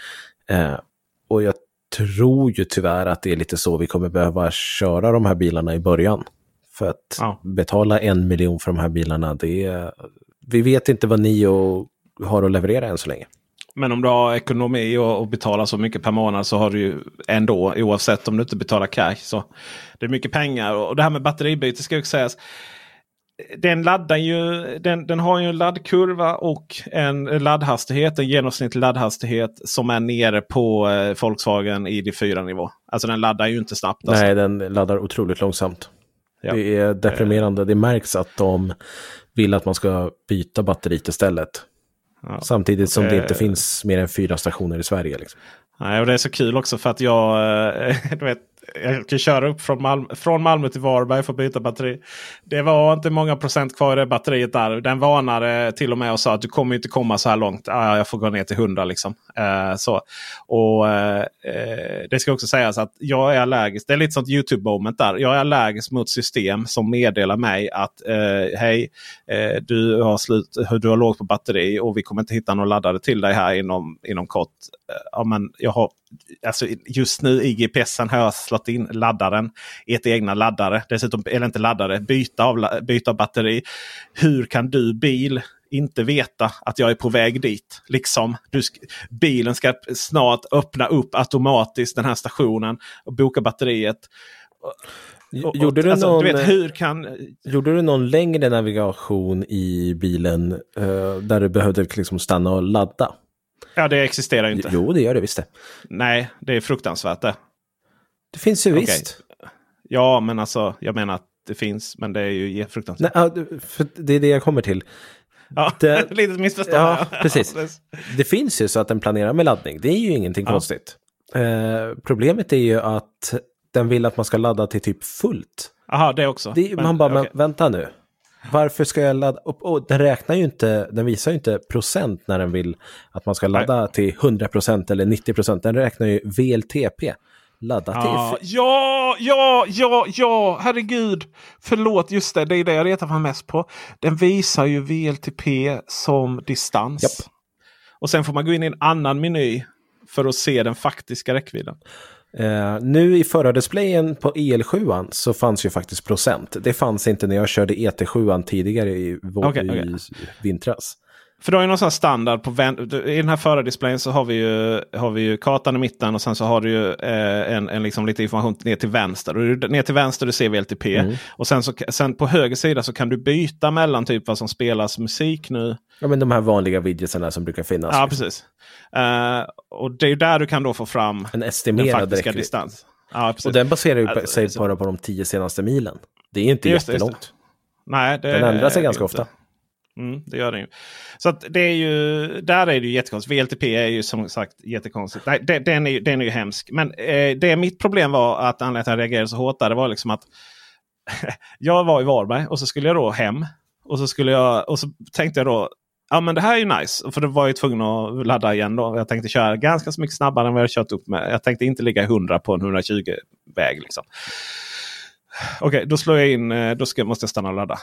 Eh, och jag tror ju tyvärr att det är lite så vi kommer behöva köra de här bilarna i början. För att Ja. betala en miljon för de här bilarna, det är... Vi vet inte vad Nio har att leverera än så länge. Men om du har ekonomi och, och betalar så mycket per månad så har du ju ändå oavsett om du inte betalar cash. Så det är mycket pengar. Och det här med batteribyte ska ju sägas. Den laddar ju, den, den har ju en laddkurva och en laddhastighet, en genomsnittlig laddhastighet som är nere på eh, Volkswagen ID4 nivå. Alltså den laddar ju inte snabbt. Alltså. Nej, den laddar otroligt långsamt. Ja. Det är deprimerande. Det märks att de vill att man ska byta batteriet istället. Ja. Samtidigt som det inte finns mer än fyra stationer i Sverige. Liksom. Nej, och det är så kul också för att jag, eh, [laughs] du vet, jag kan köra upp från Malmö, från Malmö till Varberg för att byta batteri. Det var inte många procent kvar i det batteriet där. Den varnade till och med och sa att du kommer inte komma så här långt. Ah, jag får gå ner till 100 liksom. Eh, så. Och eh, Det ska också sägas att jag är allergisk. Det är lite sånt YouTube-moment där. Jag är allergisk mot system som meddelar mig att eh, hej, eh, du, har slut, du har lågt på batteri och vi kommer inte hitta någon laddare till dig här inom, inom kort. Eh, ja, men jag har, alltså, just nu i GPSen har jag slått in laddaren i ett egna laddare. Dessutom, eller inte laddare, byta av, byta av batteri. Hur kan du bil inte veta att jag är på väg dit? Liksom, du bilen ska snart öppna upp automatiskt den här stationen och boka batteriet. Och- och- Gjorde du alltså, någon- du vet, hur kan... Gjorde du någon längre navigation i bilen eh, där du behövde liksom stanna och ladda? Ja, det existerar ju inte. Jo, det gör det visst det. Nej, det är fruktansvärt det. Det finns ju Okej. visst. Ja, men alltså jag menar att det finns, men det är ju Nej, fruktansvärt. för det är det jag kommer till. Ja, det- [laughs] litet missförstånd. Ja, [laughs] precis. Det finns ju så att den planerar med laddning. Det är ju ingenting Ja. konstigt. Eh, problemet är ju att den vill att man ska ladda till typ fullt. Jaha, det också. Det, Men, man bara, okej. men vänta nu. Varför ska jag ladda upp? Och den räknar ju inte, den visar ju inte procent när den vill att man ska ladda till 100% eller 90%. Den räknar ju VLTP. Ladda Ja, till. ja, ja, ja, ja, herregud. Förlåt, just det. Det är det jag retar mig mest på. Den visar ju VLTP som distans. Japp. Och sen får man gå in i en annan meny för att se den faktiska räckvidden. Eh, nu i förardisplayen på EL7 så fanns ju faktiskt procent. Det fanns inte när jag körde ET7 tidigare i, vår, Okej, okej. i vintras. För du har ju någon sån här standard på I den här förardisplayen så har vi, ju, har vi ju kartan i mitten och sen så har du ju eh, en, en liksom lite information ner till vänster. Och ner till vänster du ser VLTP. Mm. Och sen, så, sen på höger sida så kan du byta mellan typ vad som spelas musik nu. Ja, men de här vanliga widgetsarna som brukar finnas. Ja, precis. Eh, och det är där du kan då få fram En den estimerad faktiska räckvidd. distans. Ja, precis. Och den baserar ju Alltså, sig bara på de tio senaste milen. Det är inte Just det, just det. jättelångt. Nej, det Den ändrar sig är ganska inte. ofta. Mm, det gör den ju. Så att det är ju, där är det ju jättekonstigt. VLTP är ju som sagt jättekonstigt. Nej, den, är, ju- den är ju hemsk. Men eh, det mitt problem var att anledningen till att jag reagerade så hårt där, det var liksom att [laughs] jag var i Varberg och så skulle jag då hem. Och så, skulle jag, och så tänkte jag då, ja men det här är ju nice. För då var jag tvungen att ladda igen då. Jag tänkte köra ganska så mycket snabbare än vad jag kört upp med. Jag tänkte inte ligga i 100 på en 120-väg. Liksom. Okej, då slår jag in, eh, då ska, måste jag stanna och ladda.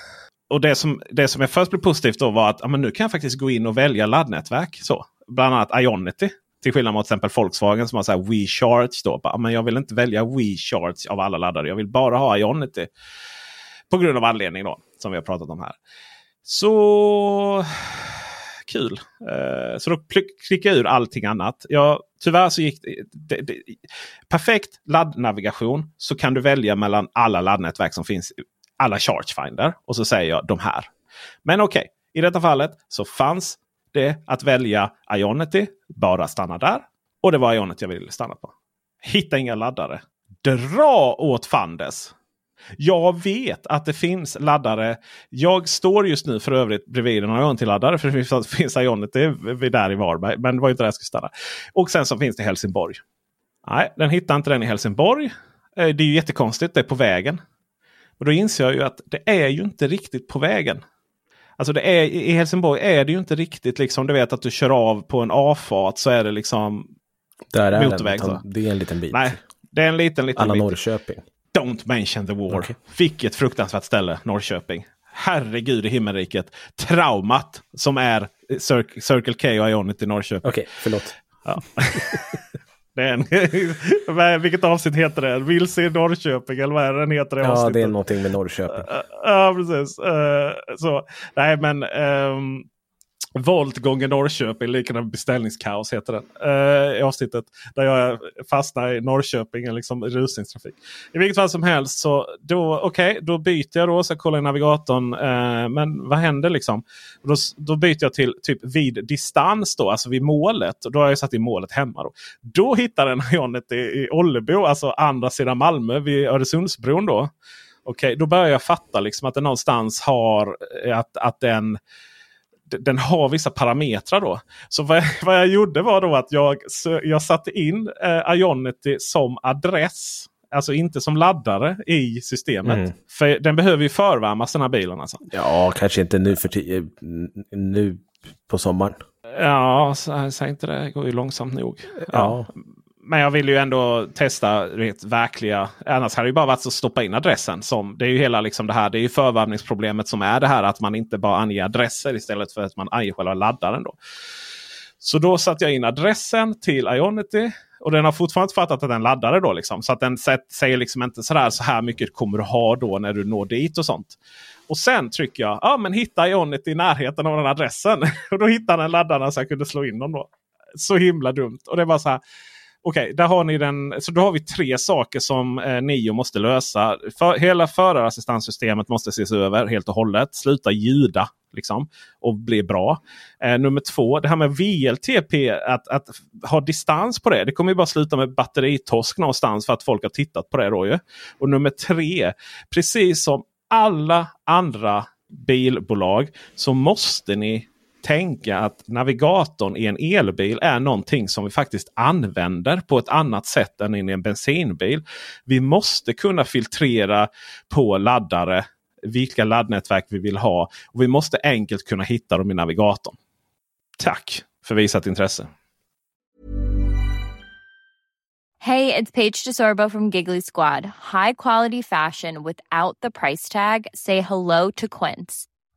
Och det som, det som jag först blev positivt då var att ja, men nu kan jag faktiskt gå in och välja laddnätverk. Så. Bland annat Ionity. Till skillnad mot till exempel Volkswagen som har så här WeCharge. Då. Ja, Men jag vill inte välja WeCharge av alla laddare. Jag vill bara ha Ionity. På grund av anledning då. Som vi har pratat om här. Så kul. Eh, så då klickar klickade jag ur allting annat. Jag, tyvärr så gick det, det, det, perfekt laddnavigation så kan du välja mellan alla laddnätverk som finns. Alla Chargefinder. Och så säger jag de här. Men okej, i detta fallet så fanns det att välja Ionity. Bara stanna där. Och det var Ionity jag ville stanna på. Hitta inga laddare. Dra åt fandes! Jag vet att det finns laddare. Jag står just nu för övrigt bredvid en Ionity-laddare. För det finns, [laughs] Ionity där i Varberg. Men det var inte där jag skulle stanna. Och sen så finns det Helsingborg. Nej, den hittar inte den i Helsingborg. Eh, det är ju jättekonstigt. Det är på vägen. Och då inser jag ju att det är ju inte riktigt på vägen. Alltså det är, i Helsingborg är det ju inte riktigt liksom. Du vet att du kör av på en avfart så är det liksom Där är motorväg. så. Det är en liten bit. Nej, det är en liten, liten Alla bit. Norrköping. Don't mention the war. Okej. Vilket fruktansvärt ställe, Norrköping. Herregud i himmelriket. Traumat som är Cir- Circle K och Ionity i Norrköping. Okej, förlåt. Ja. [laughs] det är en, vad- vilket avsnitt heter det? Vilse i Norrköping eller vad är den heter? Det Ja, avsnittet? det är någonting med Norrköping. Ja, precis. Eh, så. Nej, men um, Volt gånger Norrköping liknar beställningskaos heter den. Uh, I avsnittet där jag fastnar i Norrköping, liksom rusningstrafik. I vilket fall som helst så då, okay, då byter jag då. Så jag kollar i navigatorn. eh, men vad händer liksom? Då, då byter jag till typ vid distans då, alltså vid målet. Och då har jag satt in målet hemma. Då, då hittar den Ionet i, i Ollebo, alltså andra sidan Malmö vid Öresundsbron. då. Okej, då börjar jag fatta liksom att den någonstans har eh, att, att den, den har vissa parametrar då. Så vad jag, [laughs] vad jag gjorde var då att jag, jag satte in eh, Ionity som adress. Alltså inte som laddare i systemet. Mm. För den behöver ju förvärmas den här bilen. Alltså. Ja, kanske inte nu för ti- nu på sommaren. Ja, säg inte det. Det går ju långsamt nog. Ja. Men jag vill ju ändå testa det verkliga. Annars hade det ju bara varit att stoppa in adressen. Som, det är ju hela liksom det här. Det är ju förvärvningsproblemet som är det här att man inte bara anger adresser istället för att man anger själva laddaren. Då. Så då satte jag in adressen till Ionity. Och den har fortfarande inte fattat att den laddare då. Liksom. Så att den säger liksom inte sådär så här mycket kommer du ha då när du når dit och sånt. Och sen trycker jag ja men hitta Ionity i närheten av den adressen. [laughs] och då hittar den laddarna så jag kunde slå in dem. då. Så himla dumt. Och det var så här. Okej, där har ni den. Så då har vi tre saker som eh, Nio måste lösa. För, hela förarassistanssystemet måste ses över helt och hållet. Sluta ljuda liksom, och bli bra. Eh, nummer två, det här med VLTP, att, att ha distans på det. Det kommer ju bara sluta med batteritorsk någonstans för att folk har tittat på det. Då ju. Och nummer tre, precis som alla andra bilbolag så måste ni tänka att navigatorn i en elbil är någonting som vi faktiskt använder på ett annat sätt än i en bensinbil. Vi måste kunna filtrera på laddare vilka laddnätverk vi vill ha. Och Vi måste enkelt kunna hitta dem i navigatorn. Tack för visat intresse. Hej, det är Paige DeSorbo från Giggly Squad. High quality fashion without the price tag. Say hello to Quince.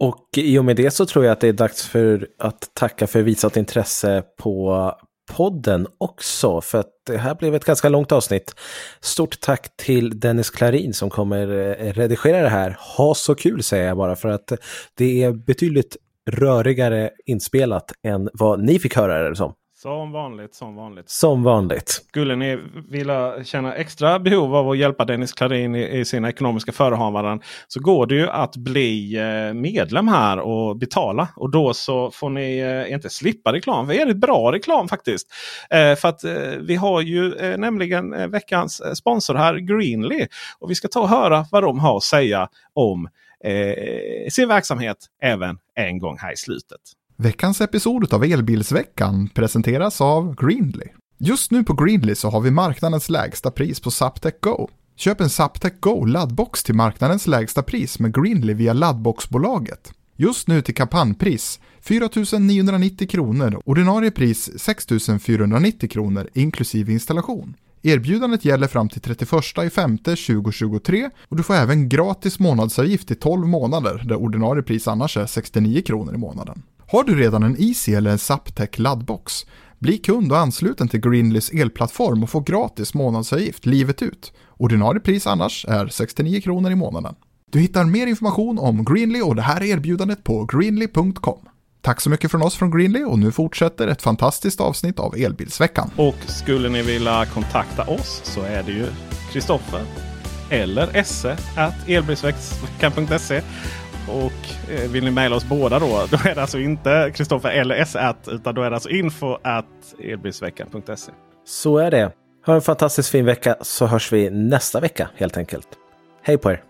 Och i och med det så tror jag att det är dags för att tacka för visat intresse på podden också, för att det här blev ett ganska långt avsnitt. Stort tack till Dennis Klarin som kommer eh, redigera det här. Ha så kul säger jag bara, för att det är betydligt rörigare inspelat än vad ni fick höra det som. Som vanligt, som vanligt. Som vanligt. Skulle ni vilja känna extra behov av att hjälpa Dennis Klarin i, i sina ekonomiska förehavanden så går det ju att bli eh, medlem här och betala. Och då så får ni eh, inte slippa reklam. Det är väldigt bra reklam faktiskt. Eh, för att vi har ju nämligen veckans sponsor här, Greenly. Och vi ska ta och höra vad de har att säga om sin verksamhet även en gång här i slutet. Veckans episod av Elbilsveckan presenteras av Greenly. Just nu på Greenly så har vi marknadens lägsta pris på Zaptec Go. Köp en Zaptec Go laddbox till marknadens lägsta pris med Greenly via laddboxbolaget. Just nu till kampanjpris 4 990 kronor, ordinarie pris 6 490 kronor inklusive installation. Erbjudandet gäller fram till 31 5 2023 och du får även gratis månadsavgift i 12 månader där ordinarie pris annars är 69 kronor i månaden. Har du redan en Easy eller en Zaptec laddbox? Bli kund och ansluten till Greenleys elplattform och få gratis månadsavgift livet ut. Ordinarie pris annars är 69 kronor i månaden. Du hittar mer information om Greenly och det här erbjudandet på greenly.com. Tack så mycket från oss från Greenly och nu fortsätter ett fantastiskt avsnitt av Elbilsveckan. Och skulle ni vilja kontakta oss så är det ju Kristoffer eller esse at elbilsveckan.se och eh, vill ni mejla oss båda då, [laughs] då är det alltså inte Kristoffer eller s utan då är det alltså info at elbilsveckan.se. Så är det. Ha en fantastiskt fin vecka så hörs vi nästa vecka helt enkelt. Hej på er!